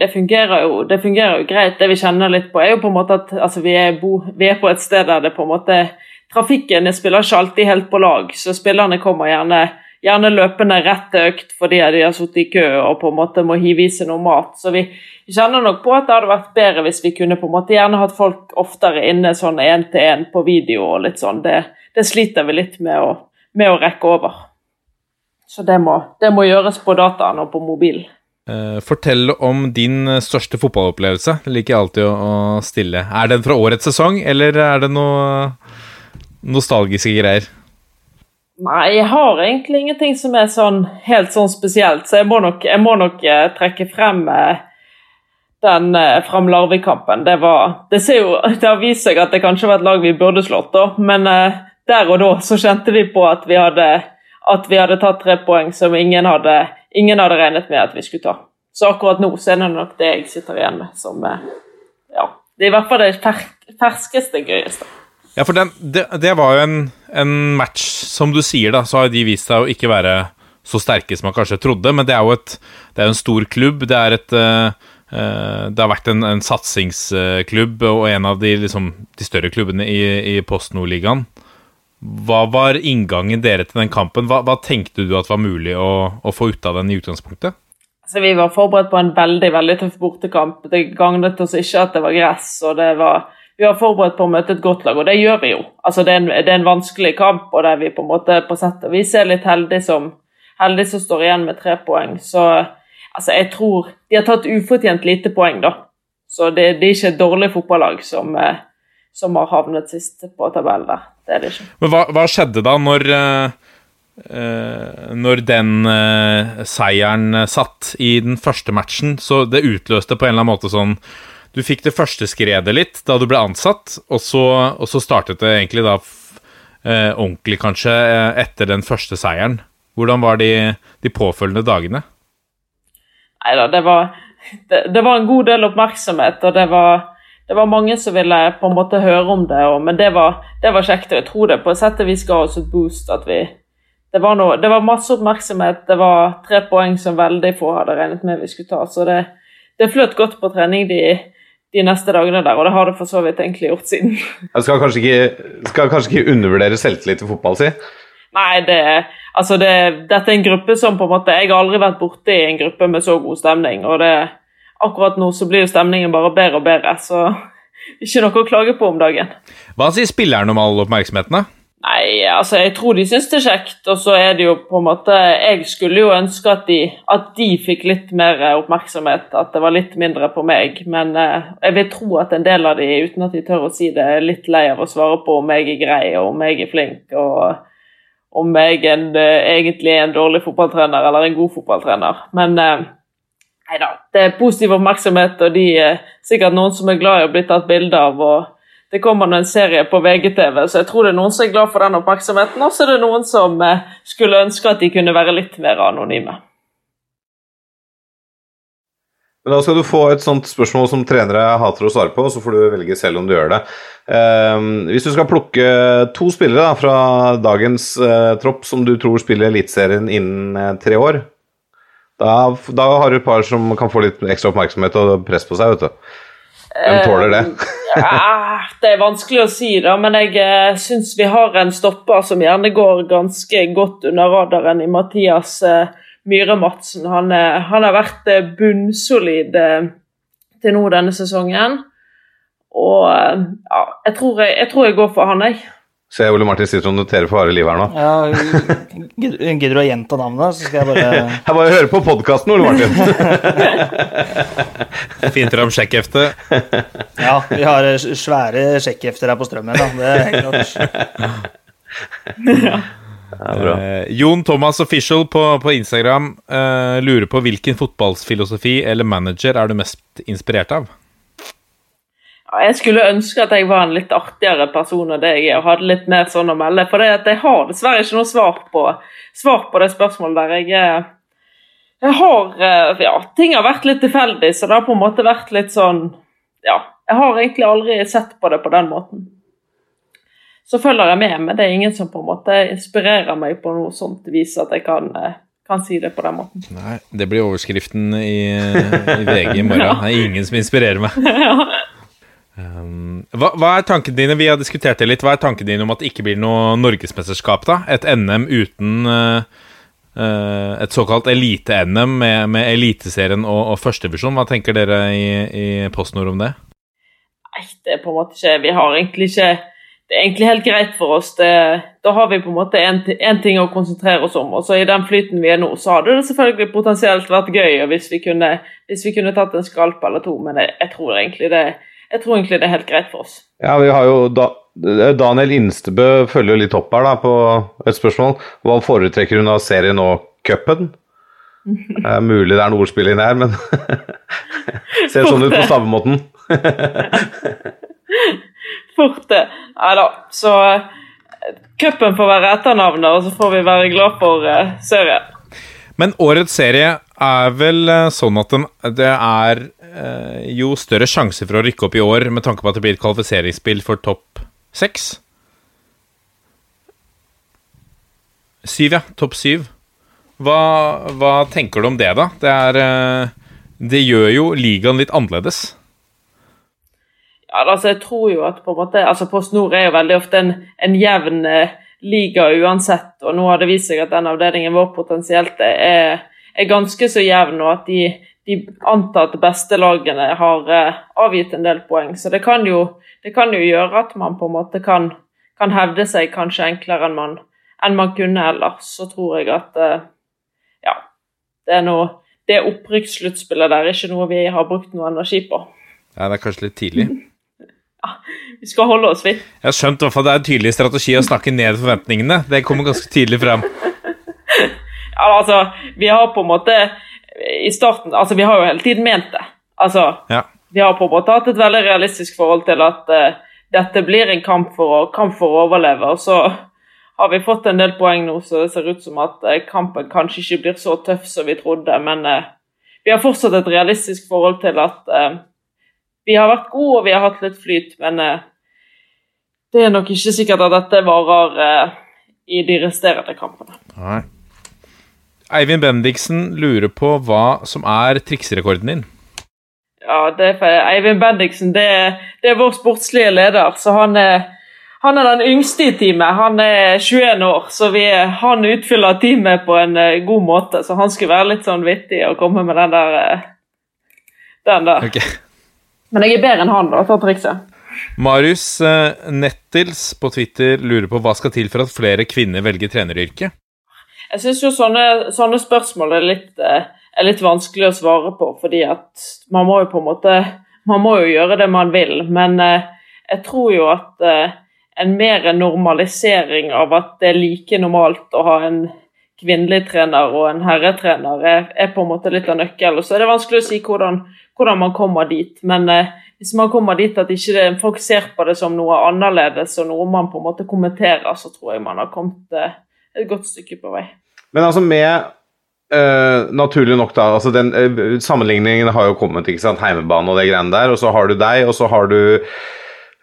Speaker 2: det fungerer, jo, det fungerer, jo, greit. Det vi kjenner litt på, er jo på en måte at altså, vi, er bo, vi, er på et sted der det på en måte Trafikken spiller ikke alltid helt på lag, så spillerne kommer gjerne, gjerne løpende rett til økt fordi de har sittet i kø og på en måte må hive i seg noe mat. Så vi kjenner nok på at det hadde vært bedre hvis vi kunne på en måte gjerne hatt folk oftere inne sånn én til én på video og litt sånn. Det, det sliter vi litt med å, med å rekke over. Så det må, det må gjøres på dataen og på mobilen.
Speaker 1: Uh, fortell om din eh, største fotballopplevelse. Det liker jeg alltid å, stille. Er den fra årets sesong, eller er det noe nostalgiske greier?
Speaker 2: Nei, jeg har egentlig ingenting som er sånn helt sånn spesielt, så jeg må nok, jeg må nok uh, trekke frem uh, den eh, Fram Larvik-kampen. Det, det, har vist seg at det kanskje var et lag vi burde slått, da, men der og da så kjente vi på at vi hadde, at vi hadde tatt tre poeng som ingen hadde ingen hadde regnet med at vi skulle ta. Så akkurat nå så er det nok det jeg sitter igjen med som eh, ja, Det er i hvert fall det ferskeste, gøyeste.
Speaker 1: Ja, for den, det, det, var jo en, en, match, som du sier, da, så har de vist seg å ikke være så sterke som man kanskje trodde, men det er jo et, det er en stor klubb. Det et uh, det har vært en, en satsingsklubb og en av de, liksom, de større klubbene i, i Post Nord-ligaen. Hva var inngangen dere til den kampen? Hva, hva tenkte du at var mulig å, å, få ut av den i utgangspunktet?
Speaker 2: Altså, vi var forberedt på en veldig veldig tøff bortekamp. Det gagnet oss ikke at det var gress. og det var, Vi var forberedt på å møte et godt lag, og det gjør vi jo. Altså, det, er en, det er en vanskelig kamp, og der vi på en måte på sett og vis er litt heldige som, heldige som står igjen med tre poeng. Så Altså, jeg tror de har tatt ufortjent lite poeng, da. Så det, det er ikke et dårlig fotballag som, eh, som har havnet sist på tabellen der. Det er det ikke.
Speaker 1: Men hva, hva skjedde da når Uh, Når den uh, seieren satt i den første matchen? Så det utløste på en eller annen måte sånn Du fikk det første skredet litt da du ble ansatt, og så, og så startet det egentlig da eh, ordentlig, kanskje, eh, etter den første seieren. Hvordan var de, de påfølgende dagene?
Speaker 2: Nei da, det det, det var en god del oppmerksomhet, og det var, det var mange som ville på en måte høre om det. Og, men det var, det var kjekt, jeg tror det på et sett og vis ga oss et boost. at vi det var, noe, det var masse oppmerksomhet, det var tre poeng som veldig få hadde regnet med vi skulle ta. Så det, det fløt godt på trening de, de neste dagene der, og det har det for så vidt egentlig gjort siden.
Speaker 3: Jeg skal kanskje ikke, skal kanskje ikke undervurdere selvtillit i fotball, si.
Speaker 2: Nei, det, altså det, dette er en gruppe som på en måte Jeg har aldri vært borte i en gruppe med så god stemning. Og det, akkurat nå så blir jo stemningen bare bedre og bedre, så ikke noe å klage på om dagen.
Speaker 1: Hva sier spillerne om all oppmerksomheten? da?
Speaker 2: Nei, altså jeg tror de syns det er kjekt, og så er det jo på en måte Jeg skulle jo ønske at de, at de fikk litt mer oppmerksomhet, at det var litt mindre på meg. Men eh, jeg vil tro at en del av de, uten at de tør å si det, er litt lei av å svare på om jeg er grei, og om jeg er flink, og om jeg en, eh, egentlig er en dårlig fotballtrener eller en god fotballtrener. Men eh, da, det er positiv oppmerksomhet, og de er sikkert noen som er glad i å bli tatt bilde av. og det kommer en serie på VGTV, så jeg tror det er noen som er glad for den oppmerksomheten. Og så er det noen som eh, skulle ønske at de kunne være litt mer anonyme.
Speaker 3: Men da skal du få et sånt spørsmål som trenere hater å svare på, så får du velge selv om du gjør det. Eh, hvis du skal plukke to spillere fra dagens eh, tropp som du tror spiller Eliteserien innen eh, tre år, da, da har du et par som kan få litt ekstra oppmerksomhet og press på seg, vet du. Hvem tåler det?
Speaker 2: Ja, det er vanskelig å si, da, men jeg eh, syns vi har en stopper som gjerne går ganske godt under radaren i Mathias eh, Myhre Madsen. Han, eh, han har vært eh, bunnsolid eh, til nå denne sesongen. Og eh, ja, jeg tror jeg, jeg tror jeg går for han, jeg.
Speaker 3: Se Ole Martin sitter og noterer for harde livet her nå.
Speaker 5: Ja, Gidder du å gjenta navnet, så skal jeg bare
Speaker 3: Jeg bare hører på podkasten, Ole Martin.
Speaker 1: Fint fram sjekkhefte.
Speaker 5: Ja, vi har eh, svære sjekkhefter her på Strømmen, da. Det er helt klart.
Speaker 3: Ja.
Speaker 1: Eh, Jon Thomas Official på, på Instagram eh, lurer på hvilken fotballfilosofi eller manager er du mest inspirert av?
Speaker 2: Jeg skulle ønske at jeg var en litt artigere person enn det jeg er, og hadde litt mer sånn å melde. For jeg har dessverre ikke noe svar på, svar på det spørsmålet der. Jeg, er- jeg har eh, Ja, ting har vært litt tilfeldig, så det har på en måte vært litt sånn Ja. Jeg har egentlig aldri sett på det på den måten. Så følger jeg med, men det er ingen som på en måte inspirerer meg på noe sånt vis at jeg kan, eh, kan si det på den måten.
Speaker 1: Nei, Det blir overskriften i, i VG i morgen. Det er ingen som inspirerer meg. Um, hva, hva er tankene dine Vi har diskutert det litt. Hva er tankene dine om at det ikke blir noe norgesmesterskap? da? Et NM uten uh, et såkalt elite-NM med, med Eliteserien og, og førstevisjon. Hva tenker dere i, i PostNord om det?
Speaker 2: Nei, det er på en måte ikke Vi har egentlig ikke Det er egentlig helt greit for oss. Det, da har vi på en måte én ting å konsentrere oss om. Og så i den flyten vi er nå, så hadde det selvfølgelig potensielt vært gøy hvis vi kunne, hvis vi kunne tatt en skalp eller to, men jeg, jeg tror egentlig det jeg tror egentlig det er helt greit for oss.
Speaker 3: Ja, vi har jo da, Daniel Instebø følger jo litt opp her da på et spørsmål. Hva foretrekker hun av serien og cupen? Det er mulig det er noe ordspill inni her, men ser sånn ut på stavemåten.
Speaker 2: Fort det. Nei da. Så eh, cupen får være etternavnet, og så får vi være glad for eh, serien.
Speaker 1: Men årets serie er vel eh, sånn at det er eh, jo større sjanse for å rykke opp i år med tanke på at det blir et kvalifiseringsspill for topp seks. Syv, ja. Topp syv. Hva, hva tenker du om det, da? Det er eh, Det gjør jo ligaen litt annerledes.
Speaker 2: Ja, altså jeg tror jo at på en måte, altså Post Nord er jo veldig ofte en, en jevn eh, liga uansett, og nå har det vist seg at den avdelingen vår potensielt er, er ganske så jevn, og at de, de antatt beste lagene har eh, avgitt en del poeng. Så det kan, jo, det kan jo gjøre at man på en måte kan, kan hevde seg kanskje enklere enn man, enn man kunne ellers. Så tror jeg at eh, ja, det er noe det opprykkssluttspillet der er ikke noe vi har brukt noe energi på.
Speaker 1: Ja, det er kanskje litt tidlig.
Speaker 2: Vi skal holde oss, vi.
Speaker 1: Jeg har skjønt fall det er en tydelig strategi å snakke ned forventningene. Det kommer ganske tydelig frem.
Speaker 2: Ja, altså, vi har på en måte i starten Altså, vi har jo hele tiden ment det. Altså,
Speaker 1: Ja.
Speaker 2: vi har på en måte hatt et veldig realistisk forhold til at uh, dette blir en kamp for, å, kamp for å overleve. Og så har vi fått en del poeng nå, så det ser ut som at eh, kampen kanskje ikke blir så tøff som vi trodde. Men eh, vi har fortsatt et realistisk forhold til at eh, vi har vært gode og vi har hatt litt flyt, men eh, det er nok ikke sikkert at dette varer eh, i de resterende kampene.
Speaker 1: Nei. Eivind Bendiksen lurer på hva som er trikserekorden din.
Speaker 2: Ja, det er for Eivind Bendiksen det, det er vår sportslige leder, så han er, han er den yngste i teamet. Han er 21 år, så vi, han utfyller teamet på en eh, god måte. Så han skulle være litt sånn vittig og komme med den der Den der.
Speaker 1: Ok.
Speaker 2: Men jeg er bedre enn han, da, for trikset.
Speaker 1: Marius eh, Nettils på Twitter lurer på hva skal til for at flere kvinner velger treneryrket.
Speaker 2: Jeg syns jo sånne, sånne spørsmål er litt, eh, er litt vanskelig å svare på, fordi at man må jo på en måte Man må jo gjøre det man vil, men eh, jeg tror jo at en mer normalisering av at det er like normalt å ha en kvinnelig trener og en herretrener, er, er på en måte litt av nøkkelen. Så er det vanskelig å si hvordan, hvordan man kommer dit, men eh, hvis man kommer dit at ikke det, folk ser på det som noe annerledes og noe man på en måte kommenterer, så tror jeg man har kommet eh, et godt stykke på vei.
Speaker 3: Men altså med Uh, Naturlig nok, da. altså den uh, Sammenligningen har jo kommet. ikke sant, Heimebane og det greiene der. Og så har du deg, og så har du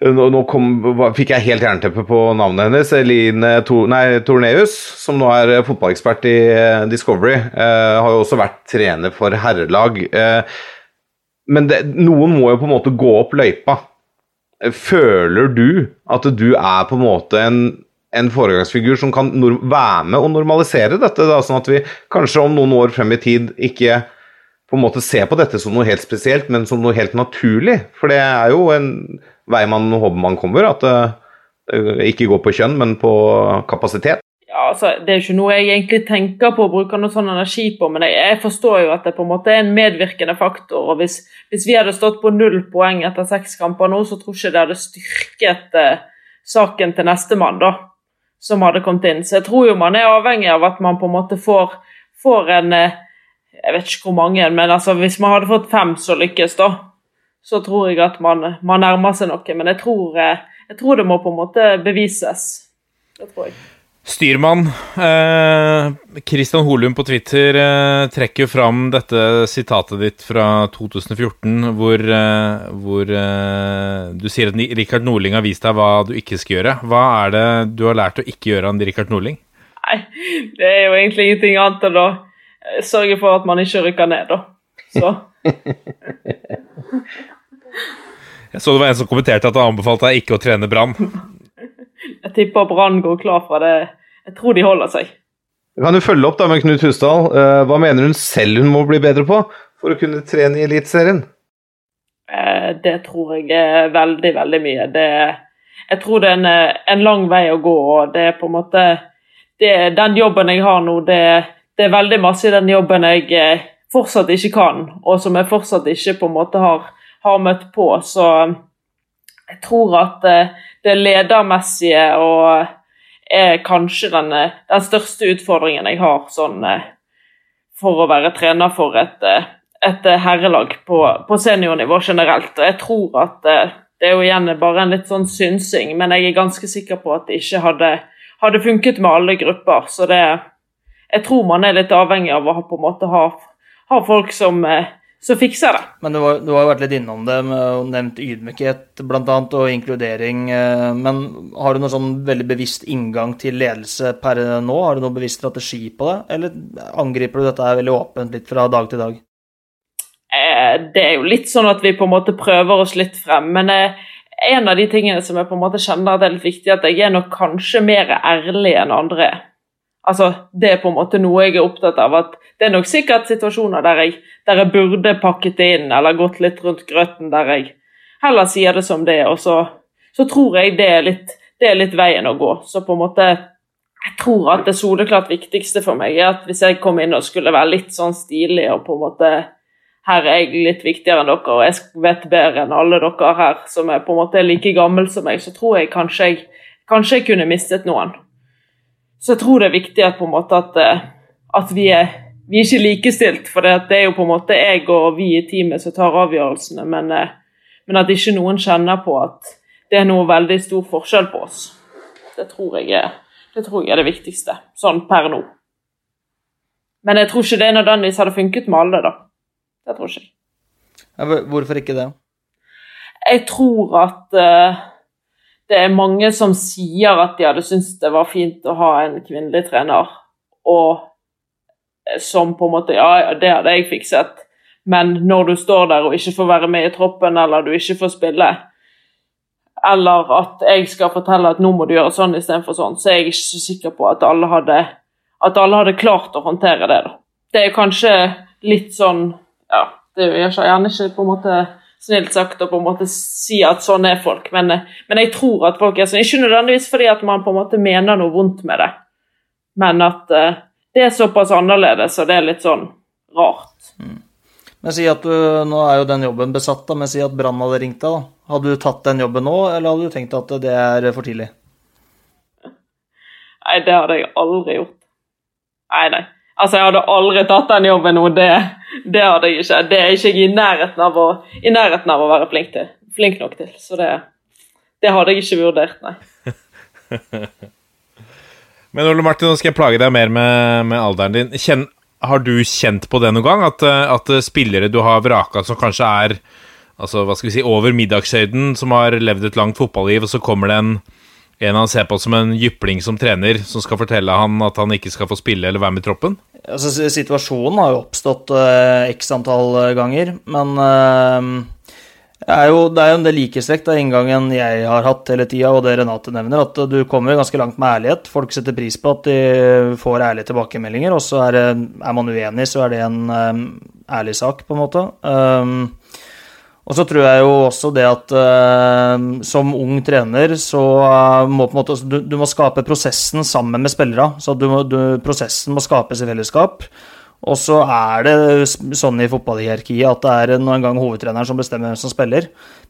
Speaker 3: nå, nå kom, fikk jeg helt jernteppe på navnet hennes. Eline Tor, nei, Torneus, som nå er eh, fotballekspert i eh, Discovery. eh, har jo også vært trener for herrelag. eh, men det, noen må jo på en måte gå opp løypa. Føler du at du er på en måte en en foregangsfigur som kan være med å normalisere dette, da, sånn at vi kanskje om noen år frem i tid ikke på en måte ser på dette som noe helt spesielt, men som noe helt naturlig. For det er jo en vei man håper man kommer, at det ikke går på kjønn, men på kapasitet.
Speaker 2: Ja, altså, Det er jo ikke noe jeg egentlig tenker på å bruke noe sånn energi på, men jeg, forstår jo at det på en måte er en medvirkende faktor. og Hvis, hvis vi hadde stått på null poeng etter seks kamper nå, så tror jeg ikke det hadde styrket eh, saken til nestemann, som hadde kommet inn. Så jeg tror jo man er avhengig av at man på en måte får, får en eh, Jeg vet ikke hvor mange, men altså, hvis man hadde fått fem som lykkes, da, så tror jeg at man, man nærmer seg noe. Men jeg tror, eh, jeg tror det må på en måte bevises. Det tror jeg.
Speaker 1: Styrmann eh, Christian Holum på Twitter eh, trekker jo fram dette sitatet ditt fra 2014, hvor, eh, hvor eh, du sier at Richard Norling har vist deg hva du ikke skal gjøre. Hva er det du har lært å ikke gjøre av Richard Norling?
Speaker 2: Nei, det er jo egentlig ingenting annet enn å eh, sørge for at man ikke rykker ned, da. Så
Speaker 1: Jeg så det var en som kommenterte at han anbefalte deg ikke å trene Brann.
Speaker 2: jeg tipper Brann går klar fra det. Jeg tror de holder seg.
Speaker 3: Kan du følge opp da med Knut Husdal? Eh, hva mener hun selv hun må bli bedre på for å kunne trene i Eliteserien?
Speaker 2: Eh, Det tror jeg er veldig, veldig mye. Det, jeg tror det er en, eh, en lang vei å gå, og det er på en måte det, Den jobben jeg har nå, det, det er veldig masse i den jobben jeg fortsatt ikke kan, og som jeg fortsatt ikke på en måte har, har møtt på. Så jeg tror at eh, det ledermessige og er kanskje den, eh, den største utfordringen jeg har sånn eh, for å være trener for et, eh, et eh, herrelag på, på seniornivå generelt. Jeg tror at eh, det er jo igjen bare en litt sånn synsing, men jeg er ganske sikker på at det ikke hadde, hadde funket med alle grupper. Så det Jeg tror man er litt avhengig av å ha, på en måte ha, ha folk som, eh, som fikser det.
Speaker 5: Men du, var, du har jo vært litt innom det, og nevnt ydmykhet bl.a. og inkludering. eh, Men har du noen sånn veldig bevisst inngang til ledelse per nå? Har du noen bevisst strategi på det, eller angriper du dette veldig åpent litt fra dag til dag?
Speaker 2: Eh, det er jo litt sånn at vi på en måte prøver oss litt frem, men eh, en av de tingene som jeg på en måte kjenner at er litt viktig, at jeg er nok kanskje mer ærlig enn andre er. Altså, Det er på en måte noe jeg er opptatt av. at Det er nok sikkert situasjoner der jeg, der jeg burde pakket det inn eller gått litt rundt grøten, der jeg heller sier det som det er. Og så, så tror jeg det er, litt, det er litt veien å gå. Så på en måte jeg tror at det soleklart viktigste for meg er at hvis jeg kom inn og skulle være litt sånn stilig og på en måte her er jeg litt viktigere enn dere, og jeg vet bedre enn alle dere her som er på en måte like gammel som meg, så tror jeg kanskje jeg, kanskje jeg kunne mistet noen. Så jeg tror det er viktig at, måte at, eh, at vi, er, vi er ikke likestilt, for det, det, er jo på en måte jeg og vi i teamet som tar avgjørelsene, men, eh, men at ikke noen kjenner på at det er noe veldig stor forskjell på oss. Det tror jeg er det, tror jeg er det viktigste, sånn per nå. Men jeg tror ikke det nødvendigvis hadde funket med alle, da. Det tror ikke jeg.
Speaker 5: Hvorfor ikke det?
Speaker 2: Jeg tror at uh, det er mange som sier at de hadde syntes det var fint å ha en kvinnelig trener, og som på en måte Ja, det hadde jeg fikset, men når du står der og ikke får være med i troppen, eller du ikke får spille, eller at jeg skal fortelle at nå må du gjøre sånn istedenfor sånn, så er jeg ikke så sikker på at alle hadde, at alle hadde klart å håndtere det. da. Det er kanskje litt sånn Ja, det er gjerne ikke på en måte snilt sagt å på en måte si at sånn er folk, men, men jeg tror at folk er sånn. Ikke nødvendigvis fordi at man på en måte mener noe vondt med det, men at uh, det er såpass annerledes, og det er litt sånn rart. Mm.
Speaker 5: Men si at du, Nå er jo den jobben besatt, da, men si at Brann hadde ringt deg. da. Hadde du tatt den jobben nå, eller hadde du tenkt at det er for tidlig?
Speaker 2: Nei, det hadde jeg aldri gjort. Nei, nei. Altså, jeg hadde aldri tatt den jobben og Det, det hadde jeg ikke. Det er ikke jeg i nærheten av å, nærheten av å være flink, til, flink nok til. Så det, det hadde jeg ikke vurdert, nei.
Speaker 1: Men Ole Martin, nå skal jeg plage deg mer med, med alderen din. Kjenn, har du kjent på det noen gang? At, at spillere du har vraka som kanskje er altså, hva skal vi si, over middagshøyden, som har levd et langt fotballiv, og så kommer det en, en han ser på som en jypling som trener, som skal fortelle han at han ikke skal få spille eller være med i troppen?
Speaker 5: Altså, situasjonen har jo oppstått eh, x antall ganger, men eh, er jo, det er jo en del likhetstrekk av inngangen jeg har hatt hele tida, og det Renate nevner, at du kommer ganske langt med ærlighet. Folk setter pris på at de får ærlige tilbakemeldinger, og så er, er man uenig, så er det en eh, ærlig sak, på en måte. Um, og så tror jeg jo også det at uh, som ung trener så uh, må på en måte du, du, må skape prosessen sammen med spillere. Så prosessen må skapes i fellesskap. Og så er det sånn i fotballhierarkiet at det er noen gang hovedtreneren som bestemmer hvem som spiller.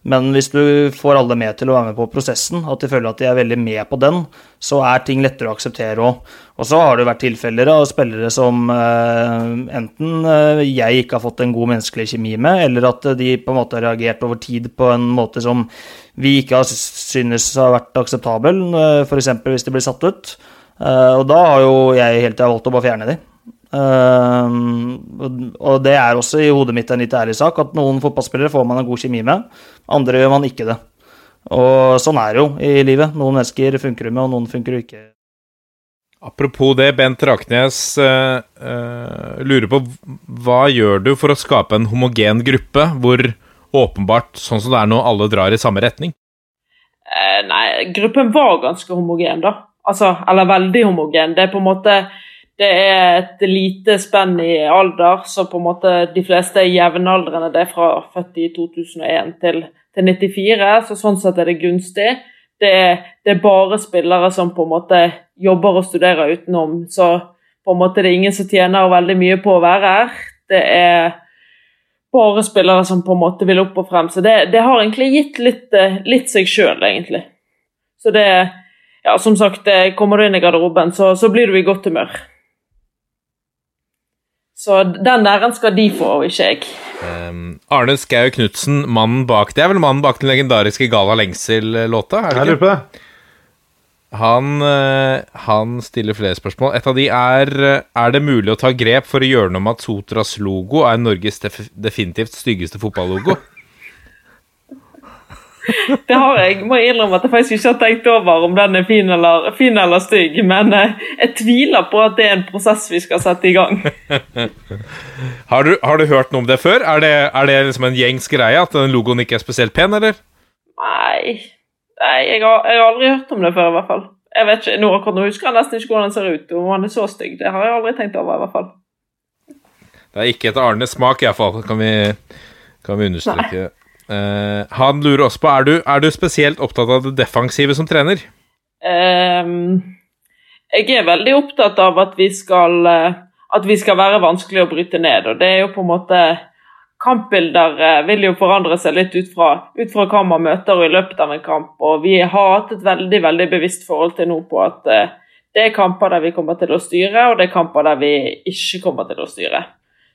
Speaker 5: Men hvis du får alle med til å være med på prosessen, at de føler at de er veldig med på den, så er ting lettere å akseptere òg. Og så har det vært tilfeller av spillere som eh, enten eh, jeg ikke har fått en god menneskelig kjemi med, eller at de på en måte har reagert over tid på en måte som vi ikke har synes har vært akseptabel, eh, f.eks. hvis de blir satt ut. Eh, og da har jo jeg helt til valgt å bare fjerne de. Uh, og det er også i hodet mitt en litt ærlig sak at noen fotballspillere får man en god kjemi med, andre gjør man ikke det. Og sånn er det jo i livet. Noen mennesker funker du med, og noen funker du ikke.
Speaker 1: Apropos det, Bent Raknes uh, uh, lurer på hva gjør du for å skape en homogen gruppe hvor åpenbart, sånn som det er nå, alle drar i samme retning?
Speaker 2: nei, gruppen var ganske homogen, da. Altså, eller veldig homogen. Det er på en måte det er et lite spenn i alder, så på en måte de fleste er jevnaldrende. Det er fra født i 2001 til, til 94, så sånn sett er det gunstig. Det det er, bare spillere som på en måte jobber og studerer utenom, så på en måte det er ingen som tjener veldig mye på å være her. Det er bare spillere som på en måte vil opp og frem. Så det, det har egentlig gitt litt, litt seg sjøl, egentlig. Så det Ja, som sagt, kommer du inn i garderoben, så, så blir du i godt humør. Så den æren skal de få, og ikke jeg.
Speaker 1: Um, Arne Skau Knutsen, mannen bak Det er vel mannen bak den legendariske Gala Lengsel-låta?
Speaker 3: På det.
Speaker 1: Han, uh, han, stiller flere spørsmål. Et av de er Er det mulig å ta grep for å gjøre noe med at Sotras logo er Norges definitivt styggeste fotballogo?
Speaker 2: Det har jeg. Må jeg innrømme at jeg faktisk ikke har tenkt over om den er fin eller, fin eller stygg, men eh, jeg tviler på at det er en prosess vi skal sette i gang.
Speaker 1: har, du, har, du, hørt noe om det før? Er det, er det liksom en gjengs greie at den logoen ikke er spesielt pen, eller?
Speaker 2: Nei, Nei jeg, har, jeg, har, aldri hørt om det før, i hvert fall. Jeg vet ikke, nå, akkurat nå husker jeg nesten ikke hvordan den ser ut, om den er så stygg. Det har jeg aldri tenkt over, i hvert fall.
Speaker 1: Det er ikke etter Arnes smak, iallfall, kan vi, kan vi understreke. Nei. Uh, han lurer også på er du, er du spesielt opptatt av det defensive som trener?
Speaker 2: Um, jeg er veldig opptatt av at vi skal eh, at vi skal være vanskelig å bryte ned. og det er jo på en måte Kampbilder eh, vil jo forandre seg litt ut fra, ut fra hva man møter i løpet av en kamp. og Vi har hatt et veldig veldig bevisst forhold til nå på at uh, det er kamper der vi kommer til å styre, og det er kamper der vi ikke kommer til å styre.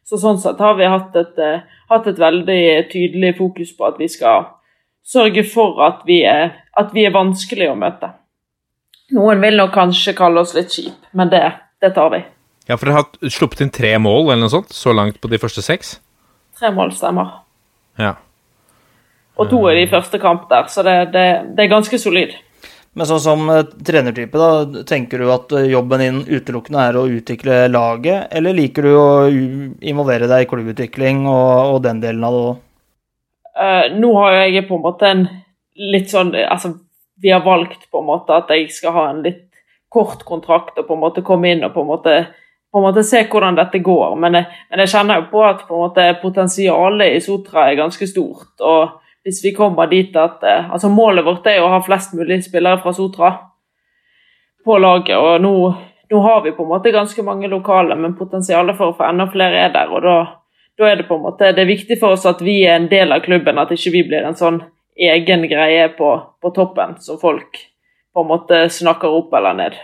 Speaker 2: Så Sånn sett har vi hatt et, eh, hatt et veldig tydelig fokus på at vi skal sørge for at vi er, at vi er vanskelig å møte. Noen vil nok kanskje kalle oss litt kjip, men det, det tar vi.
Speaker 1: Ja, for dere har sluppet inn tre mål eller noe sånt så langt på de første seks?
Speaker 2: Tre mål stemmer.
Speaker 1: Ja.
Speaker 2: Og to i de første kamp der, så det, det, det er ganske solid.
Speaker 5: Men sånn som eh, trenertype, da, tenker du at eh, jobben din utelukkende er å utvikle laget, eller liker du å involvere deg i klubbutvikling og, og den delen av det òg?
Speaker 2: Uh, nå har jeg på en måte en litt sånn Altså, vi har valgt på en måte at jeg skal ha en litt kort kontrakt og på en måte komme inn og på en måte, på en måte se hvordan dette går. Men jeg, men jeg kjenner jo på at på en måte potensialet i Sotra er ganske stort. og hvis vi kommer dit at eh, altså Målet vårt er å ha flest mulig spillere fra Sotra på laget. og nå, nå har vi på en måte ganske mange lokale, men potensialet for å få enda flere er der. og da, da er det på en måte, det er viktig for oss at vi er en del av klubben, at ikke vi blir en sånn egen greie på, på toppen som folk på en måte snakker opp eller ned.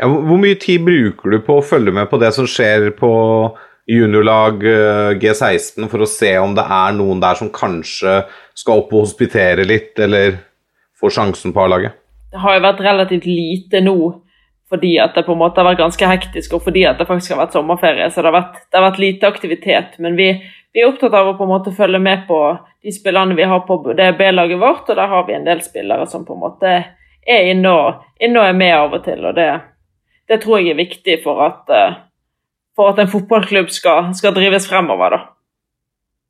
Speaker 3: Ja, hvor mye tid bruker du på å følge med på det som skjer på juniorlag eh, G16, for å se om det er noen der som kanskje skal opp og hospitere litt, eller får sjansen på A-laget?
Speaker 2: Det har jo vært relativt lite nå fordi at det på en måte har vært ganske hektisk, og fordi at det faktisk har vært sommerferie. Så det har vært, det har vært lite aktivitet. Men vi, vi er opptatt av å på en måte følge med på de spillerne vi har på det B-laget vårt, og der har vi en del spillere som på en måte er inne og, inne og er med av og til. og det, det tror jeg er viktig for at, eh, for at en fotballklubb skal, skal drives fremover. da.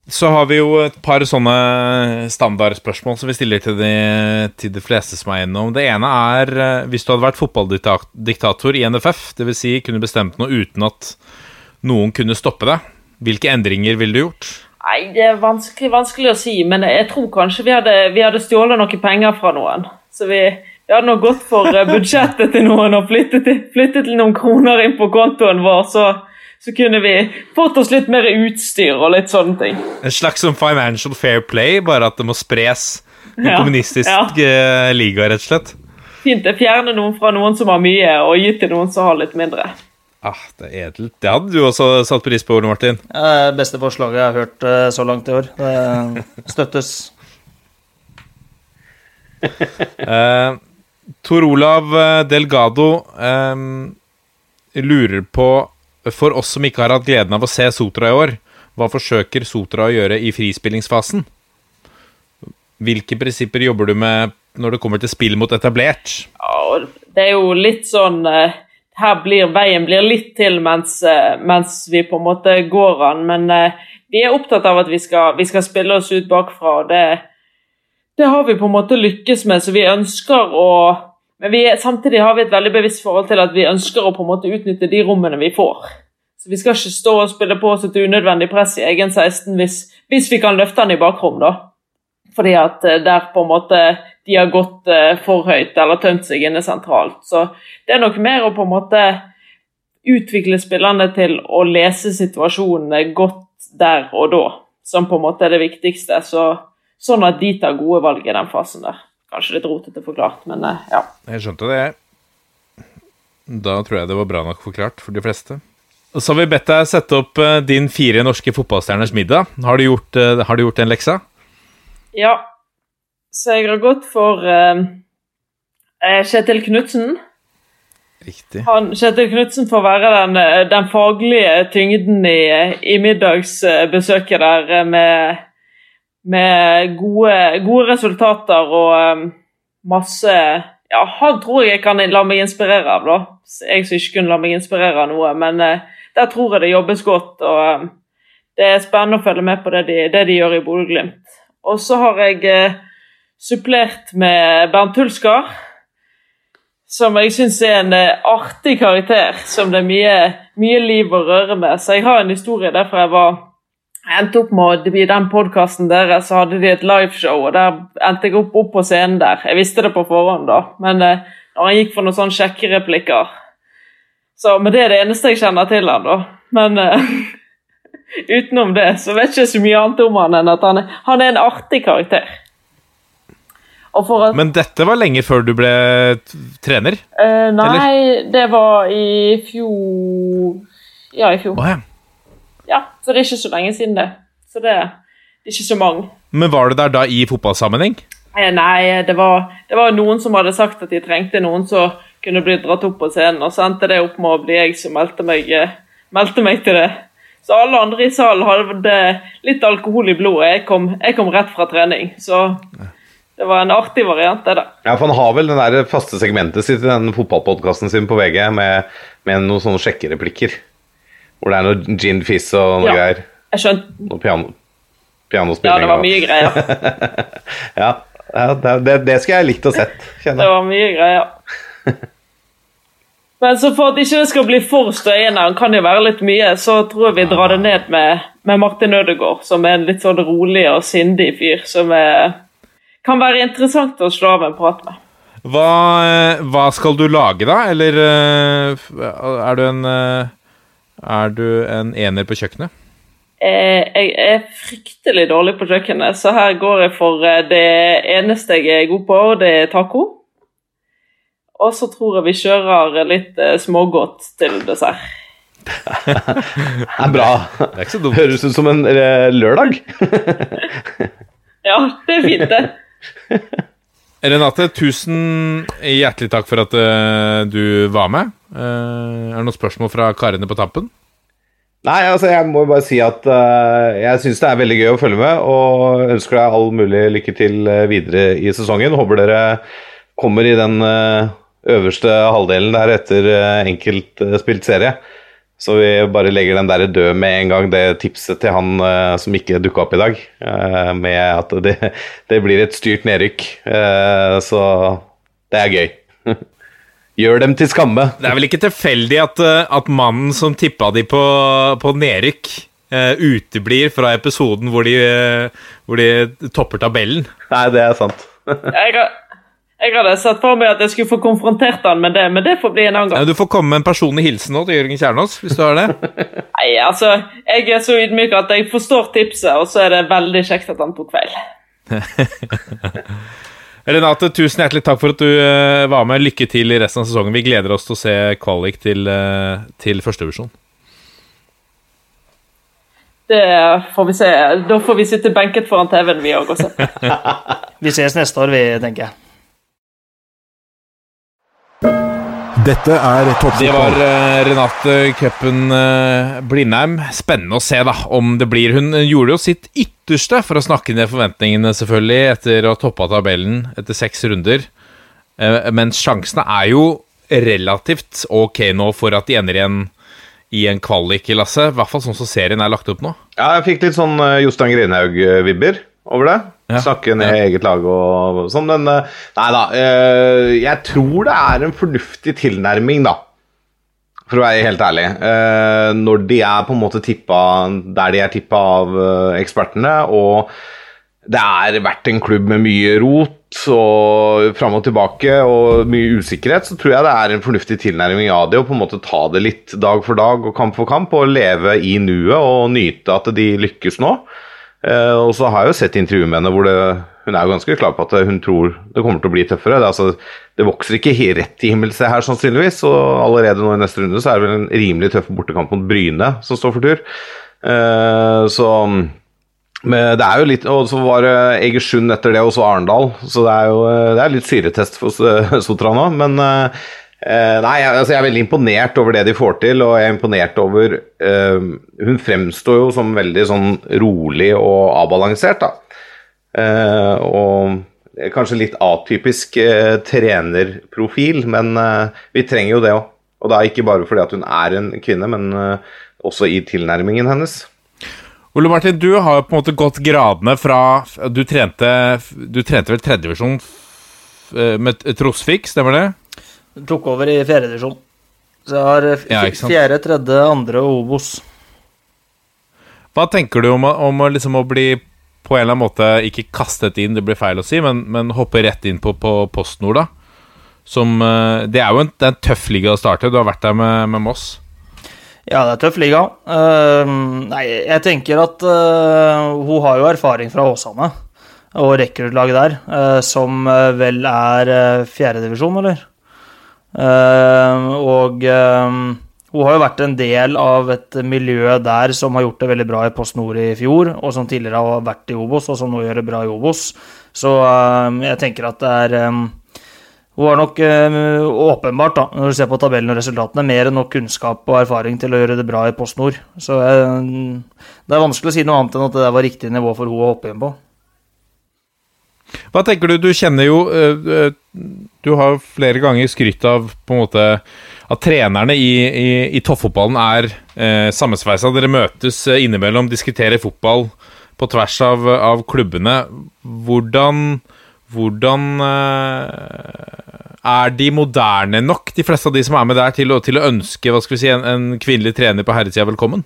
Speaker 1: Så har vi jo et par sånne standardspørsmål som vi stiller til de, til de fleste som er innom. Det ene er eh, hvis du hadde vært fotballdiktator i NFF, dvs. Si kunne bestemt noe uten at noen kunne stoppe deg, hvilke endringer ville du gjort?
Speaker 2: Nei, det er vanskelig, vanskelig å si, men jeg tror kanskje vi hadde, vi hadde stjålet noen penger fra noen. Så vi, vi hadde nå gått for eh, budsjettet til noen og flyttet, flyttet noen kroner inn på kontoen vår, så, så kunne vi fått oss litt mer utstyr og litt sånne ting.
Speaker 1: En slags som financial fair play, bare at det må spres en
Speaker 2: Ja,
Speaker 1: kommunistisk
Speaker 2: ja.
Speaker 1: eh, liga, rett og slett.
Speaker 2: Fint Jeg fjerner noen fra noen som har mye, og gitt til noen som har litt mindre.
Speaker 1: Ah, det er edelt. Det hadde du også satt pris på, Ole Martin.
Speaker 5: Eh, beste forslaget jeg har hørt eh, så langt i år. Det støttes.
Speaker 1: Eh, Tor Olav eh, Delgado eh, lurer på For oss som ikke har hatt gleden av å se Sotra i år, hva forsøker Sotra å gjøre i frispillingsfasen? Hvilke prinsipper jobber du med når det kommer til spill mot etablert?
Speaker 2: Det er jo litt sånn eh, Her blir veien blir litt til mens, eh, mens vi på en måte går an. Men eh, vi er opptatt av at vi skal, vi skal spille oss ut bakfra. og det, det har vi på en måte lykkes med, så vi ønsker å Men vi, samtidig har vi et veldig bevisst forhold til at vi ønsker å på en måte utnytte de rommene vi får. Så Vi skal ikke stå og spille på oss et unødvendig press i egen 16 hvis, hvis vi kan løfte den i bakrom, da. Fordi at eh, der på en måte de har gått eh, for høyt eller tømt seg inne sentralt. Så det er nok mer å på en måte utvikle spillerne til å lese situasjonene godt der og da, som på en måte er det viktigste. Så, sånn at de tar gode valg i den fasen der. Kanskje litt rotete forklart, men eh, ja.
Speaker 1: Jeg skjønte det. Da tror jeg det var bra nok forklart for de fleste. Og Så har vi bedt deg sette opp eh, din fire norske fotballstjerners middag. Har du gjort, eh, har du gjort den leksa?
Speaker 2: Ja. Så jeg har gått for eh, Kjetil Knutsen.
Speaker 1: Riktig.
Speaker 2: Han, Kjetil Knutsen får være den, den faglige tyngden i, i middagsbesøket der med, med gode, gode resultater og eh, masse Ja, han tror jeg jeg kan la meg inspirere av, da. Jeg som ikke kunne la meg inspirere av noe, men eh, der tror jeg det jobbes godt. og eh, Det er spennende å følge med på det de, det de gjør i Bodø-Glimt. Og så har jeg eh, supplert med Bernt Hulsker som jeg syns er en eh, artig karakter, som det er mye, mye liv og røre med. Så jeg har en historie derfra jeg var endte opp med I den podkasten deres så hadde de et liveshow, og der endte jeg opp, opp på scenen der. Jeg visste det på forhånd, da, men eh, når han gikk for noen sånne sjekkereplikker, Så, men det er det eneste jeg kjenner til han da. Men eh, utenom det så vet jeg ikke så mye annet om han enn at han er, han er en artig karakter. At
Speaker 1: Men dette var lenge før du ble trener?
Speaker 2: eh, Nei, det var i fjor Ja, i fjor.
Speaker 1: Oh, ja.
Speaker 2: Ja, så det er ikke så lenge siden det. Så det, det er ikke så mange.
Speaker 1: Men var du der da i fotballsammenheng?
Speaker 2: Eh, Nei, det var, det var noen som hadde sagt at de trengte noen som kunne bli dratt opp på scenen, og så endte det opp med å bli jeg som meldte meg, eh, meldte meg til det. Så alle andre i salen hadde litt alkohol i blodet. Jeg kom, jeg kom rett fra trening, så det var en artig variant, det da.
Speaker 3: Ja, for Han har vel den der faste segmentet sitt i den fotballpodkasten sin på VG med, med noen sånne sjekkereplikker. Hvor det er noe gin fizz og noe
Speaker 2: Ja.
Speaker 3: greier.
Speaker 2: Jeg skjønte
Speaker 3: Noe piano,
Speaker 2: Ja, det var mye greier.
Speaker 3: Ja, ja det, det, det skulle jeg likt å sett.
Speaker 2: Det
Speaker 3: kjenner jeg.
Speaker 2: var mye greier. Men så for at ikke det skal bli for støyende, han kan jo være litt mye, så tror jeg vi drar det ned med, med Martin Ødegaard, som er en litt sånn rolig og sindig fyr, som er, kan være interessant å slå av en prat med.
Speaker 1: Hva, eh, hva skal du lage, da? Eller eh, er du en eh, Er du en ener på kjøkkenet?
Speaker 2: Eh, Jeg er fryktelig dårlig på kjøkkenet, så her går jeg for eh, det eneste jeg er god på, og det er taco. Og så tror jeg vi kjører litt eh, smågodt til dessert.
Speaker 3: Det er bra.
Speaker 1: Det er ikke så dumt.
Speaker 3: Høres ut som en lørdag.
Speaker 2: Ja, det er fint, det.
Speaker 1: Renate, tusen hjertelig takk for at du var med. Eh, er det noen spørsmål fra karene på tampen?
Speaker 3: Nei, altså jeg må bare si at uh, jeg syns det er veldig gøy å følge med, og ønsker deg all mulig lykke til eh, videre i sesongen. Håper dere kommer i den uh, øverste halvdelen der etter uh, enkeltspilt serie. Så vi bare legger den der død med en gang, det tipset til han som ikke dukka opp i dag. med at det, det blir et styrt nedrykk. Så det er gøy. Gjør dem til skamme.
Speaker 1: Det er vel ikke tilfeldig at, eh, at mannen som tippa de på, på nedrykk, uh, uteblir fra episoden hvor de, uh, hvor de topper tabellen.
Speaker 3: Nei, det er sant.
Speaker 2: Jeg, jeg hadde sett for meg at jeg skulle få konfrontert han med det, men det får bli en annen
Speaker 1: Ja,
Speaker 2: gang.
Speaker 1: Du får komme med en personlig hilsen nå til Jørgen Kjernås, hvis du har det.
Speaker 2: Nei, altså, jeg er så ydmyk at jeg forstår tipset, og så er det veldig kjekt at han tok feil.
Speaker 1: Renate, tusen hjertelig takk for at du eh, var med. Lykke til i resten av sesongen. Vi gleder oss til å se kvalik til, uh, til førstevisjon.
Speaker 2: Det får vi se. Da får vi sitte benket foran TV-en, vi òg.
Speaker 5: Vi ses neste år, vi, tenker jeg.
Speaker 6: Dette er
Speaker 1: Det var
Speaker 6: toppfotball.
Speaker 1: eh, Renate Cupen uh, Blindheim. Spennende å se da, om det blir Hun gjorde jo sitt ytterste for å snakke ned forventningene, selvfølgelig, etter å ha toppa tabellen etter seks runder. Uh, mens sjansene er jo relativt ok nå for at de ender igjen i en kvalik, Lasse. I hvert fall sånn som serien er lagt opp nå.
Speaker 3: Ja, jeg fikk litt sånn eh, Jostein Grinhaug-vibber over det.
Speaker 1: Ja.
Speaker 3: Snakke ned eget lag og sånn, men eh, Nei da. eh, Jeg tror det er en fornuftig tilnærming, da. For å være helt ærlig. Eh, Når de er på en måte tippa der de er tippa av ekspertene, og det er vært en klubb med mye rot og fram og tilbake og mye usikkerhet, så tror jeg det er en fornuftig tilnærming av det å på en måte ta det litt dag for dag og kamp for kamp og leve i nuet og nyte at de lykkes nå. Eh, og så har jeg jo sett intervjuer med henne hvor det, hun er jo ganske klar på at hun tror det kommer til å bli tøffere. Det, altså, det vokser ikke helt rett til himmels her sannsynligvis, og allerede nå i neste runde så er det vel en rimelig tøff bortekamp mot Bryne som står for tur. Eh, så men det er jo litt, Og så var det Egersund etter det, og så Arendal. Så det er jo det er litt syretest for Sotra nå. Men eh, nei, altså jeg er veldig imponert over det de får til, og jeg er imponert over uh, Hun fremstår jo som veldig sånn rolig og avbalansert, da. Uh, og kanskje litt atypisk trenerprofil, men vi trenger jo det òg. Og da ikke bare fordi at hun er en kvinne, men også i tilnærmingen hennes.
Speaker 1: Ole Martin, du har jo på en måte gått gradene fra Du trente, du trente vel tredjevisjon med Trosvik, stemmer det?
Speaker 5: Tok over i fjerdedivisjon. Så jeg har
Speaker 1: Ja,
Speaker 5: fjerde, tredje, andre og Obos.
Speaker 1: Hva tenker du om, om liksom å bli på en eller annen måte ikke kastet inn, det blir feil å si, men, men hoppe rett inn på, på PostNord, da? som eh, Det er jo en, er en tøff liga å starte. Du har vært der med, med Moss.
Speaker 5: Ja, det er tøff liga. Uh, nei, jeg tenker at uh, hun har jo erfaring fra Åsane og rekruttlaget der, uh, som vel er fjerdedivisjon, eller? Og hun har jo vært en del av et miljø der som har gjort det veldig bra i Post Nord i fjor, og som tidligere har vært i Obos, og som nå gjør det bra i Obos. Så jeg tenker at det er hun har nok åpenbart, da, når du ser på tabellen og resultatene, mer enn nok kunnskap og erfaring til å gjøre det bra i Post Nord. Så det er vanskelig å si noe annet enn at det var riktig nivå for hun å hoppe inn på.
Speaker 1: Hva tenker du? Du kjenner jo øh, Du har flere ganger skrytt av på en måte at trenerne i, i, i toppfotballen er eh, sammensveisa. Dere møtes innimellom, diskuterer fotball på tvers av, av klubbene. Hvordan hvordan eh, Er de moderne nok, de fleste av de som er med der, til å, til å ønske hva skal vi si, en, en kvinnelig trener på herresida velkommen?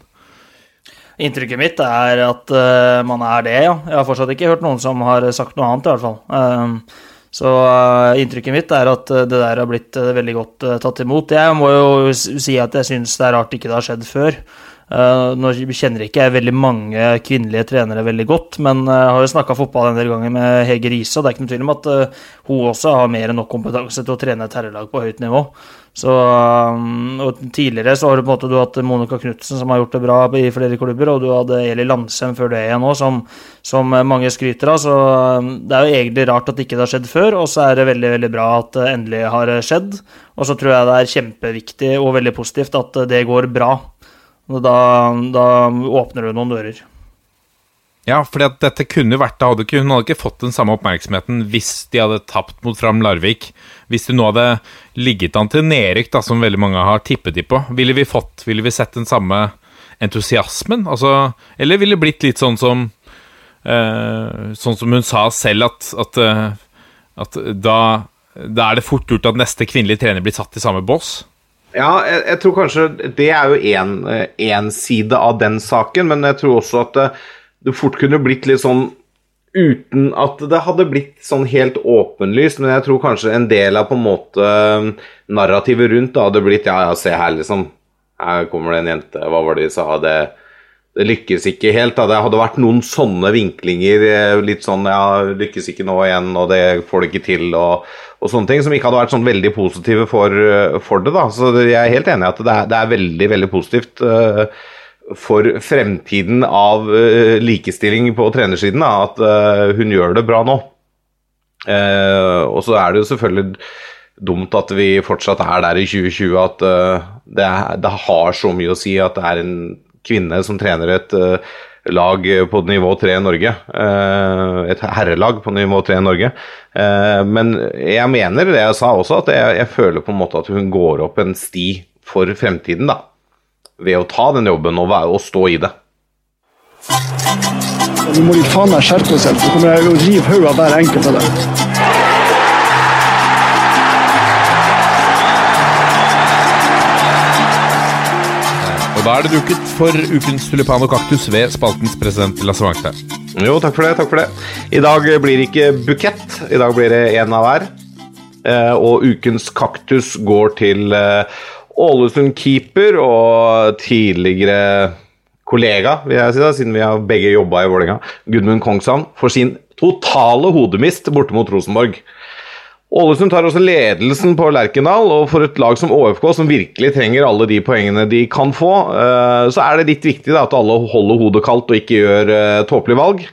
Speaker 5: Inntrykket mitt er at uh, man er det, ja. Jeg har fortsatt ikke hørt noen som har sagt noe annet, i hvert fall. Uh, så uh, inntrykket mitt er at det der har blitt veldig godt tatt imot. Jeg må jo si at jeg syns det er rart ikke det har skjedd før. Uh, nå kjenner ikke jeg veldig mange kvinnelige trenere veldig godt, men jeg har jo snakka fotball en del ganger med Hege Riise, og det er ikke noen tvil om at uh, hun også har mer enn nok kompetanse til å trene et herrelag på høyt nivå. Så, og Tidligere så har du på en måte hatt Monica Knutsen, som har gjort det bra i flere klubber, og du hadde Eli Landsem før det igjen òg, som, som, mange skryter av. Så det er jo egentlig rart at ikke det har skjedd før, og så er det veldig veldig bra at det endelig har skjedd. Og så tror jeg det er kjempeviktig og veldig positivt at det går bra. Da, da åpner du noen dører.
Speaker 1: Ja, for dette kunne vært hadde ikke, Hun hadde ikke fått den samme oppmerksomheten hvis de hadde tapt mot Fram Larvik. Hvis det nå hadde ligget an til nedrykk, da, som veldig mange har tippet de på. Ville vi fått, ville vi sett den samme entusiasmen? Altså, eller ville det blitt litt sånn som eh, Sånn som hun sa selv, at, at, eh, at da, da er det fort gjort at neste kvinnelige trener blir satt i samme bås?
Speaker 3: Ja, jeg, jeg, tror kanskje det er jo én side av den saken, men jeg tror også at det, det, fort kunne blitt litt sånn uten at det hadde blitt sånn helt åpenlyst. Men jeg tror kanskje en del av på en måte narrativet rundt da hadde blitt Ja, ja, se her, liksom. Her kommer det en jente, hva var det de sa? Det, det lykkes ikke helt. Da. Det hadde vært noen sånne vinklinger. Eh, litt sånn ja, lykkes ikke nå igjen, og det får det ikke til, og, og sånne ting. Som ikke hadde vært sånn veldig positive for, eh, for det. da. Så jeg er helt enig i at det er, det er veldig, veldig positivt. Uh, for fremtiden av likestilling på trenersiden, da, at hun gjør det bra nå. og så er det jo selvfølgelig dumt at vi fortsatt er der i 2020 at det, det, har så mye å si at det er en kvinne som trener et uh, lag på nivå 3 i Norge. Uh, et herrelag på nivå 3 i Norge. Uh, men jeg mener det jeg sa også, at jeg, jeg, føler på en måte at hun går opp en sti for fremtiden, da. Ved å ta den jobben og, og stå i det.
Speaker 7: Nå må de faen meg skjerpe seg, så kommer jeg å rive hodet av hver enkelt av dem.
Speaker 1: Da er det duket for ukens tulipan og kaktus ved spaltens president Lasse Wangstad.
Speaker 3: Jo, takk for det. takk for det. I dag blir det ikke bukett, i dag blir det én av hver. Eh, og ukens kaktus går til eh, Ålesund-keeper og tidligere kollega, vil jeg si da, siden vi har begge jobba i Vålerenga, Gudmund Kongshavn, for sin totale hodemist borte mot Rosenborg. Ålesund tar også ledelsen på Lerkendal, og for et lag som ÅFK, som virkelig trenger alle de poengene de kan få, eh, så er det litt viktig at alle holder hodet kaldt og ikke gjør uh, tåpelige valg.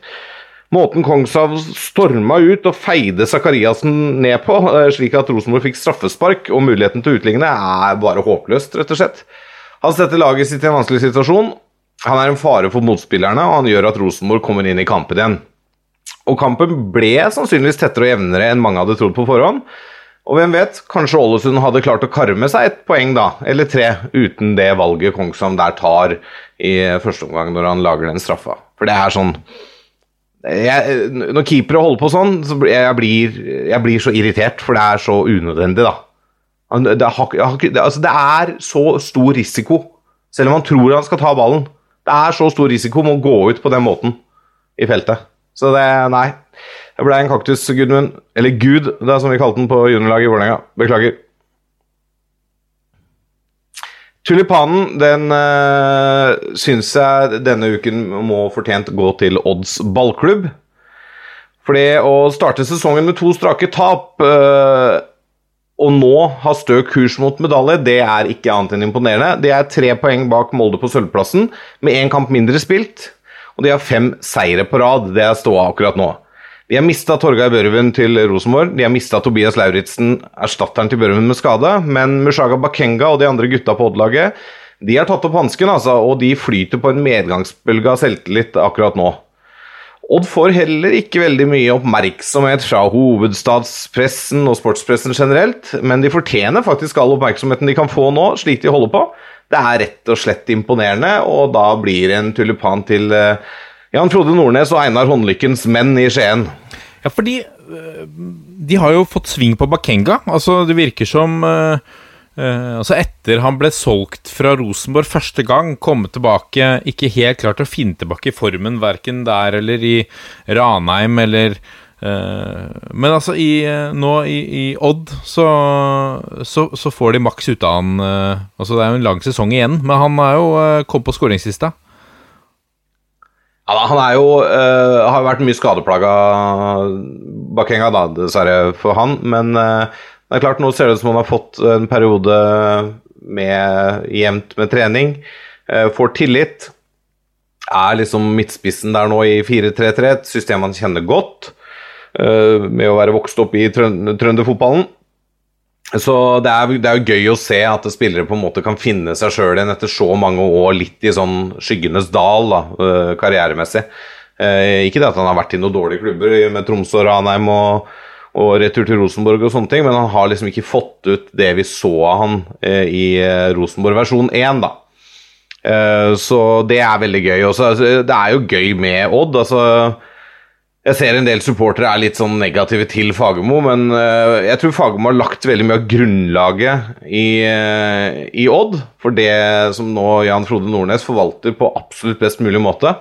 Speaker 3: Måten Kongshav storma ut og feide Sakariassen ned på, uh, slik at Rosenborg fikk straffespark og muligheten til å utligne, er bare håpløst, rett og slett. Han setter laget sitt i en vanskelig situasjon. Han er en fare for motspillerne, og han gjør at Rosenborg kommer inn i kampen igjen. Og kampen ble sannsynligvis tettere og jevnere enn mange hadde trodd på forhånd. Og hvem vet, kanskje Ålesund hadde klart å karme seg et poeng, da, eller tre, uten det valget Kongshamn der tar i første omgang når han lager den straffa. For det er sånn jeg, Når keepere holder på sånn, så jeg blir jeg blir så irritert, for det er så unødvendig, da. Det, har, altså det er så stor risiko, selv om han tror han skal ta ballen. Det er så stor risiko med å gå ut på den måten i feltet. Så det Nei. Jeg ble en kaktus, Gudmund. Eller Gud, det er som vi kalte den på juniorlaget i Vålerenga. Beklager. Tulipanen den øh, syns jeg denne uken må fortjent gå til Odds ballklubb. For det å starte sesongen med to strake tap øh, og nå ha stø kurs mot medalje, det er ikke annet enn imponerende. Det er tre poeng bak Molde på sølvplassen, med én kamp mindre spilt. Og de har fem seire på rad. Det er ståa akkurat nå. De har mista Torgeir Børven til Rosenborg. De har mista Tobias Lauritzen, erstatteren til Børven med skade. Men Mushaga Bakenga og de andre gutta på Odd-laget de har tatt opp hansken, altså, og de flyter på en medgangsbølge av selvtillit akkurat nå. Odd får heller ikke veldig mye oppmerksomhet fra hovedstadspressen og sportspressen generelt, men de fortjener faktisk all oppmerksomheten de kan få nå, slik de holder på. Det er rett og slett imponerende, og da blir en tulipan til uh, Jan Frode Nordnes og Einar Håndlykkens menn i Skien.
Speaker 1: Ja, fordi uh, de har jo fått sving på Bakenga. Altså, det virker som uh, altså Etter han ble solgt fra Rosenborg første gang, komme tilbake Ikke helt klart å finne tilbake i formen, verken der eller i Ranheim eller Men altså, i, nå i, i Odd så, så, så, får de maks ut av han. Uh, altså Det er jo en lang sesong igjen, men han er jo kommet på skåringslista.
Speaker 3: Ja, han er jo har vært mye skadeplaga, Bakenga, da, dessverre for han. Men det er klart, nå ser det ut som han har fått en periode med jevnt med trening. Uh, får tillit. Er liksom midtspissen der nå i 4-3-3, et system han kjenner godt. Eh, med å være vokst opp i trønderfotballen. Så det er, det er, jo gøy å se at spillere på en måte kan finne seg sjøl igjen etter så mange år litt i sånn skyggenes dal, da, eh, karrieremessig. Ikke det at han har vært i noen dårlige klubber med Tromsø og Ranheim og og retur til Rosenborg og sånne ting, men han har liksom ikke fått ut det vi så av han eh, i eh, Rosenborg versjon 1, da. Eh, så det er veldig gøy. Også, altså, det er jo gøy med Odd. altså jeg ser en del supportere er litt sånn negative til Fagermo, men uh, jeg tror Fagermo har lagt veldig mye av grunnlaget i, uh, i, Odd for det som nå Jan Frode Nordnes forvalter på absolutt best mulig måte.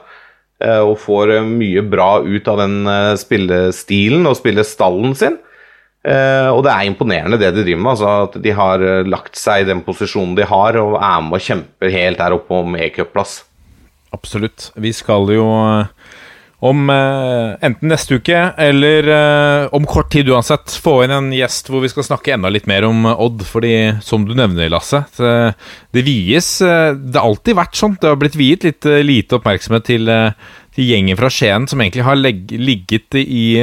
Speaker 3: Eh, og får eh, mye bra ut av den eh, spillestilen og spillestallen sin. Og det er imponerende det de driver med. altså At de har lagt seg i den posisjonen de har, og er med og kjemper helt der oppe om e-cupplass.
Speaker 1: Absolutt. Vi skal jo om eh, enten neste uke eller eh, om kort tid uansett få inn en gjest hvor vi skal snakke enda litt mer om Odd. Fordi, som du nevner, Lasse, det, det vies Det har alltid vært sånn. Det har blitt viet litt lite oppmerksomhet til, til gjengen fra Skien, som egentlig har legg, ligget i,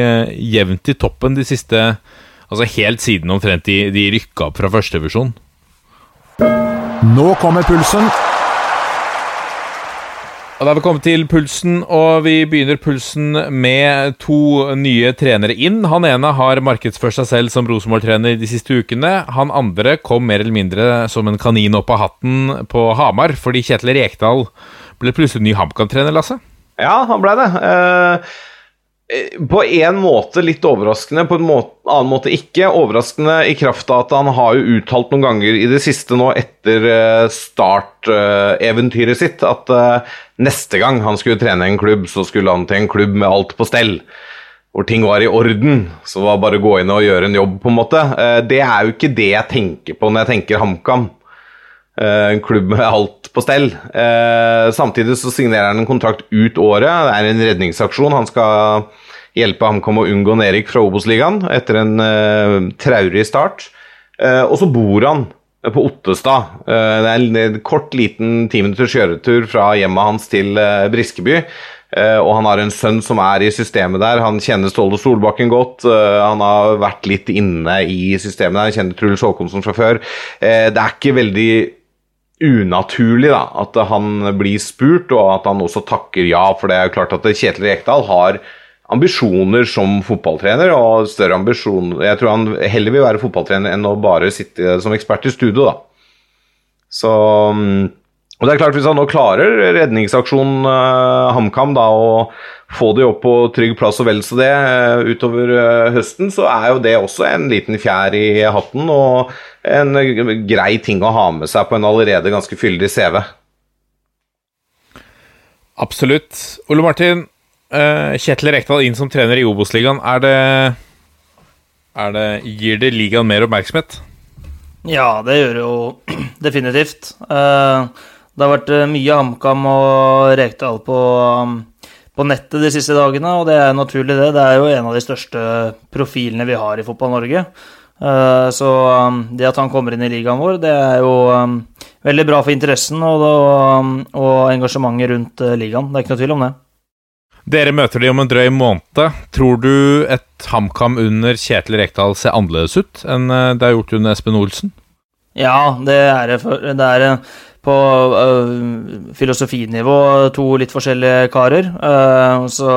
Speaker 1: jevnt i toppen de siste Altså helt siden omtrent de, de rykka opp fra førstedivisjon.
Speaker 6: Nå kommer pulsen.
Speaker 1: Og Da har vi kommet til pulsen, og vi begynner pulsen med to nye trenere inn. Han ene har markedsført seg selv som Rosenborg-trener de siste ukene. Han andre kom mer eller mindre som en kanin opp av hatten på Hamar, fordi Kjetil Rekdal ble plutselig ny HamKam-trener, Lasse?
Speaker 3: Ja, han ble det. Uh på en måte litt overraskende, på en måte, annen måte ikke. Overraskende i kraft av at han har jo uttalt noen ganger i det siste nå etter eh, starteventyret sitt at eh, neste gang han skulle trene en klubb, så skulle han til en klubb med alt på stell. Hvor ting var i orden. Så var bare å gå inn og gjøre en jobb, på en måte. Det er jo ikke det jeg tenker på når jeg tenker HamKam. En klubb med alt på stell. Samtidig så signerer han en kontrakt ut året. Det er en redningsaksjon. Han skal hjelpe HamKam å unngå nedrykk fra Obos-ligaen etter en uh, traurig start. Uh, og så bor han på Ottestad. Uh, det er en kort, liten ti minutters kjøretur fra hjemmet hans til Briskeby. og han har en sønn som er i systemet der. Han kjenner Ståle Solbakken godt. han har vært litt inne i systemet der. Han kjenner Truls Håkonsen fra før. det er ikke veldig unaturlig da, at han blir spurt, og at han også takker ja. For det er jo klart at Kjetil Rekdal har ambisjoner som fotballtrener, og større ambisjoner Jeg tror han heller vil være fotballtrener enn å bare sitte som ekspert i studio, da. Så og det er klart Hvis han nå klarer redningsaksjonen uh, HamKam da, og få de opp på trygg plass og vel så det uh, utover uh, høsten, så er jo det også en liten fjær i hatten og en grei ting å ha med seg på en allerede ganske fyldig CV.
Speaker 1: Absolutt. Ole Martin, eh, Kjetil Rekdal inn som trener i Obos-ligaen. Er det, er det Gir det ligaen mer oppmerksomhet?
Speaker 5: Ja, det gjør det jo definitivt. Uh, det har vært eh, mye HamKam og Rekdal på, um, på nettet de siste dagene, og det er naturlig, det. Det er jo en av de største profilene vi har i Fotball-Norge. Uh, så um, det at han kommer inn i ligaen vår, det er jo um, veldig bra for interessen og, og, og engasjementet rundt ligaen. Det er ikke noe tvil om det.
Speaker 1: Dere møter de om en drøy måned. Tror du et HamKam under Kjetil Rekdal ser annerledes ut enn eh, det har gjort under Espen Olsen?
Speaker 5: Ja, det er det. Det er eh, på øh, filosofinivå to litt forskjellige karer. Øh, så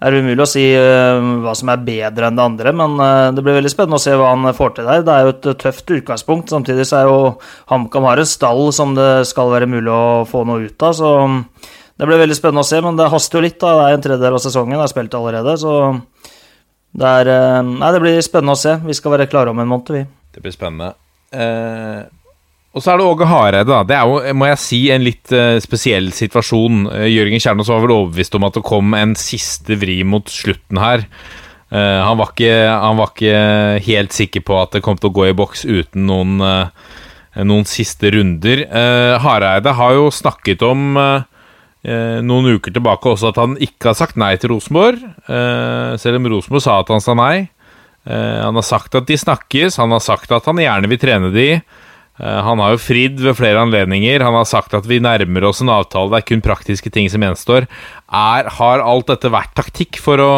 Speaker 5: er det umulig å si øh, hva som er bedre enn det andre, men det blir veldig spennende å se hva han får til der. Det er jo et tøft utgangspunkt. Samtidig så er jo HamKam har en stall som det skal være mulig å få noe ut av, så det blir veldig spennende å se. Men det haster jo litt, da. Det er en tredjedel av sesongen, det er spilt allerede, så det er øh, Nei, det blir spennende å se. Vi skal være klare om en måned, vi.
Speaker 1: Det blir spennende. Eh, og så er det Åge Hareide. da. Det er jo, må jeg si, en litt uh, spesiell situasjon. Uh, Jørgen Kjernås var vel overbevist om at det kom en siste vri mot slutten her. Uh, han, var ikke, han var ikke helt sikker på at det kom til å gå i boks uten noen, eh, noen siste runder. Eh, Hareide har jo snakket om eh, eh, noen uker tilbake også at han ikke har sagt nei til Rosenborg, eh, selv om Rosenborg sa at han sa nei. Eh, han har sagt at de snakkes, han har sagt at han gjerne vil trene de. Eh, han har jo fridd ved flere anledninger. Han har sagt at vi nærmer oss en avtale, det er kun praktiske ting som gjenstår. Er, har alt dette vært taktikk for å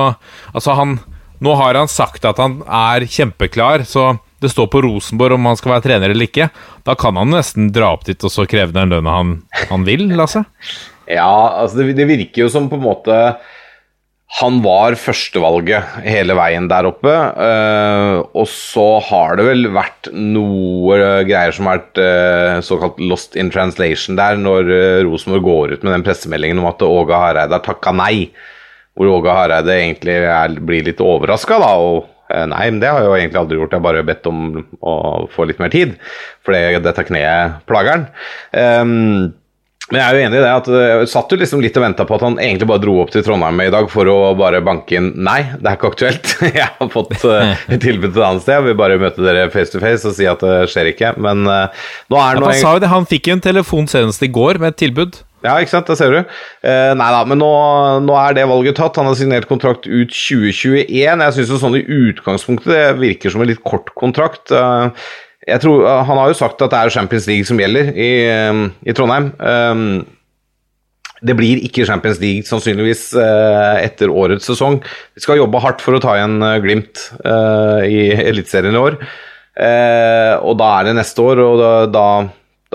Speaker 1: Altså, han Nå har han sagt at han er kjempeklar, så det står på Rosenborg om han skal være trener eller ikke. Da kan han nesten dra opp dit og så kreve den lønna han, han vil, Lasse.
Speaker 3: Ja, altså det, det virker jo som på en måte han var førstevalget hele veien der oppe. eh, og så har det vel vært noe greier som har vært eh, såkalt lost in translation der, når uh, Rosenborg går ut med den pressemeldingen om at Åge Hareide har takka nei. Hvor Åge Hareide egentlig er, blir litt overraska, da. og Nei, men det har jeg jo egentlig aldri gjort. Jeg har bare bedt om å få litt mer tid, for det, dette kneet plager han. Men jeg er jo enig i det at jeg satt jo liksom litt og venta på at han egentlig bare dro opp til Trondheim i dag for å bare banke inn Nei, det er ikke aktuelt. Jeg har fått uh, et tilbud til et annet sted. Jeg vil bare møte dere face to face og si at det skjer ikke. Men uh, nå er
Speaker 1: Ja,
Speaker 3: nå
Speaker 1: han sa jo det, han fikk jo en telefon senest i går med et tilbud.
Speaker 3: ja, ikke sant, det ser du. Eh, nei da, men nå, nå er det valget tatt. Han har signert kontrakt ut 2021. Jeg syns sånn i utgangspunktet det virker som en litt kort kontrakt. Eh, jeg tror, Han har jo sagt at det er Champions League som gjelder i, eh, i Trondheim. Eh, det blir ikke Champions League sannsynligvis eh, etter årets sesong. Vi skal jobbe hardt for å ta igjen eh, Glimt eh, i Eliteserien i år. Og da er det neste år, og da,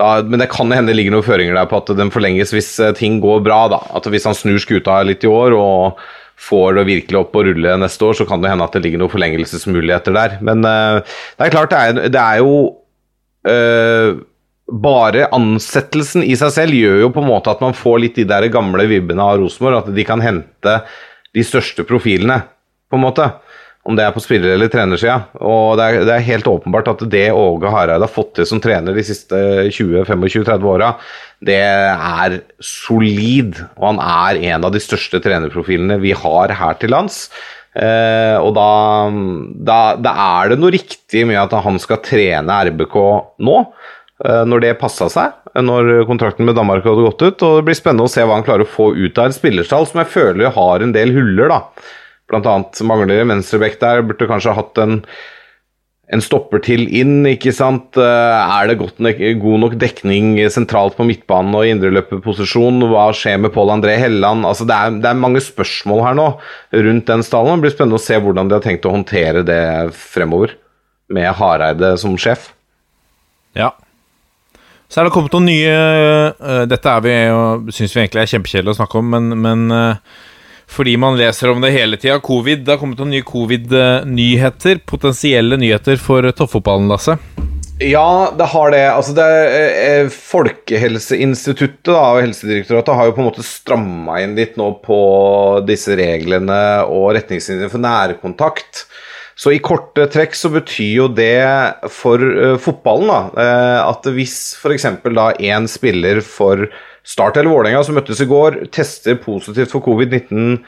Speaker 3: da, Men det kan hende det ligger noen føringer der på at den forlenges hvis ting går bra. da. At Hvis han snur skuta litt i år og får det virkelig opp og rulle neste år, så kan det hende at det ligger noen forlengelsesmuligheter der. Men uh, det er klart, det er, det er jo uh, bare ansettelsen i seg selv gjør jo på en måte at man får litt de der gamle vibbene av Rosenborg. At de kan hente de største profilene, på en måte. Om det er på spiller- eller trenersida. Og det er, det er helt åpenbart at det Åge Hareide har fått til som trener de siste 20-25-30 åra, det er solid. Og han er en av de største trenerprofilene vi har her til lands. Eh, og da, da, da er det noe riktig med at han skal trene RBK nå eh, når det passa seg, når kontrakten med Danmark hadde gått ut. Og det blir spennende å se hva han klarer å få ut av en spillerstall som jeg føler har en del huller. da. Blant annet mangler venstreback der, burde kanskje hatt en, en stopper til inn, ikke sant. Eh, Er det nok, god nok dekning sentralt på midtbanen og i indreløperposisjon? Hva skjer med Pål André Helland? Altså, det, er, det er mange spørsmål her nå rundt den stallen. Det blir spennende å se hvordan de har tenkt å håndtere det fremover, med Hareide som sjef.
Speaker 1: Ja. Så er det kommet noen nye øh, Dette er vi, syns vi egentlig er kjempekjedelig å snakke om, men, men øh, fordi man leser om det hele tida. Covid. Det har kommet noen nye covid-nyheter. Potensielle nyheter for toppfotballen, Lasse.
Speaker 3: Ja, det har det. Altså det eh, Folkehelseinstituttet da, og Helsedirektoratet har jo på en måte stramma inn litt nå på disse reglene og retningslinjene for nærkontakt. Så i korte trekk så betyr jo det for uh, fotballen da, uh, at hvis f.eks. da én spiller for Start eller Vålerenga som møttes i går, tester positivt for covid-19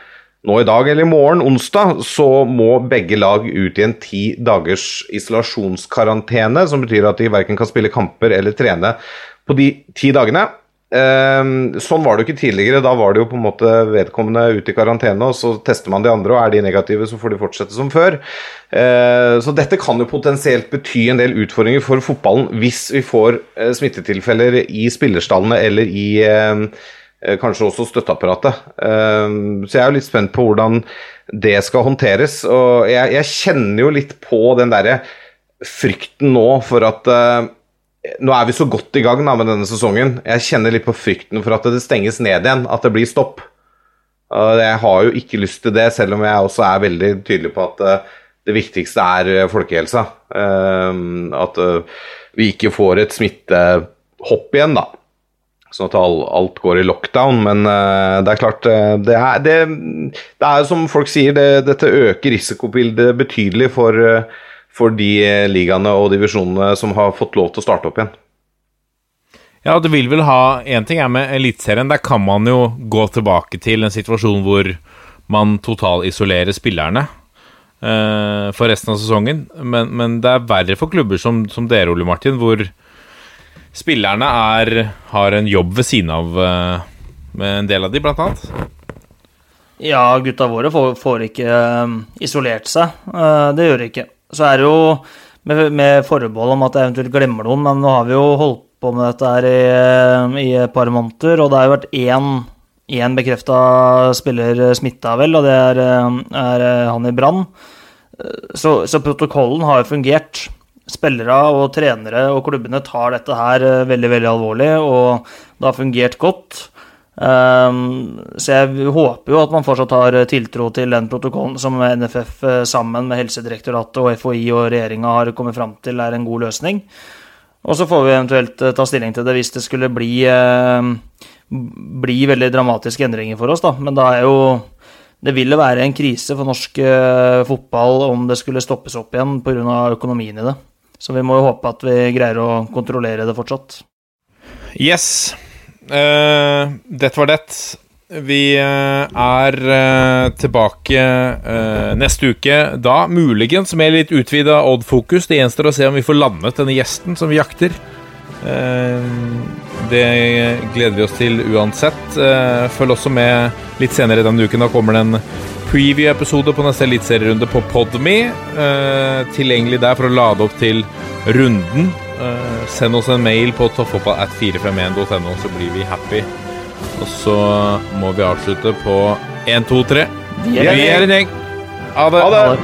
Speaker 3: nå i dag eller i morgen, onsdag, så må begge lag ut i en ti dagers isolasjonskarantene, som betyr at de verken kan spille kamper eller trene på de ti dagene. Ehm, sånn var det jo ikke tidligere. Da var det jo på en måte vedkommende ute i karantene, og så tester man de andre, og er de negative, så får de fortsette som før. Eh, så dette kan jo potensielt bety en del utfordringer for fotballen hvis vi får eh, smittetilfeller i spillerstallene eller i eh, kanskje også støtteapparatet. Så jeg er jo litt spent på hvordan det skal håndteres. Og jeg, jeg kjenner jo litt på den derre frykten nå for at nå er vi så godt i gang da, med denne sesongen. Jeg kjenner litt på frykten for at det stenges ned igjen, at det blir stopp. Jeg har jo ikke lyst til det, selv om jeg også er veldig tydelig på at det viktigste er folkehelsa. At vi ikke får et smittehopp igjen, da sånn at alt går i lockdown. Men det er klart det, er, det, det er som folk sier, det, dette øker risikobildet betydelig for, for de ligaene og divisjonene som har fått lov til å starte opp igjen.
Speaker 1: Ja, det vil vel ha Én ting er med Eliteserien. Der kan man jo gå tilbake til en situasjon hvor man totalisolerer spillerne for resten av sesongen. Men, men, det er verre for klubber som, som dere, Ole Martin, hvor spillerne er, har en jobb ved siden av uh, med en del av de, blant annet?
Speaker 5: Ja, gutta våre får, får ikke uh, isolert seg. Uh, det gjør de ikke. Så er det jo med, med forbehold om at jeg eventuelt glemmer noen, men nå har vi jo holdt på med dette her i, i et par måneder, og det har jo vært én, én bekrefta spiller smitta, vel, og det er, er han i Brann. Så, så protokollen har jo fungert spillere og trenere og klubbene tar dette her eh, veldig veldig alvorlig, og det har fungert godt. Um, så jeg håper jo at man fortsatt har tiltro til den protokollen som NFF eh, sammen med Helsedirektoratet og FHI og regjeringa har kommet fram til er en god løsning. Og så får vi eventuelt eh, ta stilling til det hvis det skulle bli, uh, bli veldig dramatiske endringer for oss, da. Men da er jo det ville være en krise for norsk uh, fotball om det skulle stoppes opp igjen pga. økonomien i det. Så vi må jo håpe at vi greier å kontrollere det fortsatt.
Speaker 1: Yes. Uh, dette var det. Vi uh, er uh, tilbake neste uke, da muligens med litt utvida Odd-fokus. Det gjenstår å se om vi får landet denne gjesten som vi jakter. det gleder vi oss til uansett. følg også med litt senere denne uken. Da kommer det en preview-episode på neste eliteserierunde på Podme. Tilgjengelig der for å lade opp til runden. Uh, send oss en mail på toppfotballat451.no, så blir vi happy. Og så må vi avslutte på 1, 2, 3.
Speaker 5: Vi er
Speaker 1: en gjeng. Ha det.
Speaker 3: Ha det.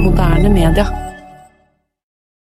Speaker 3: Moderne media.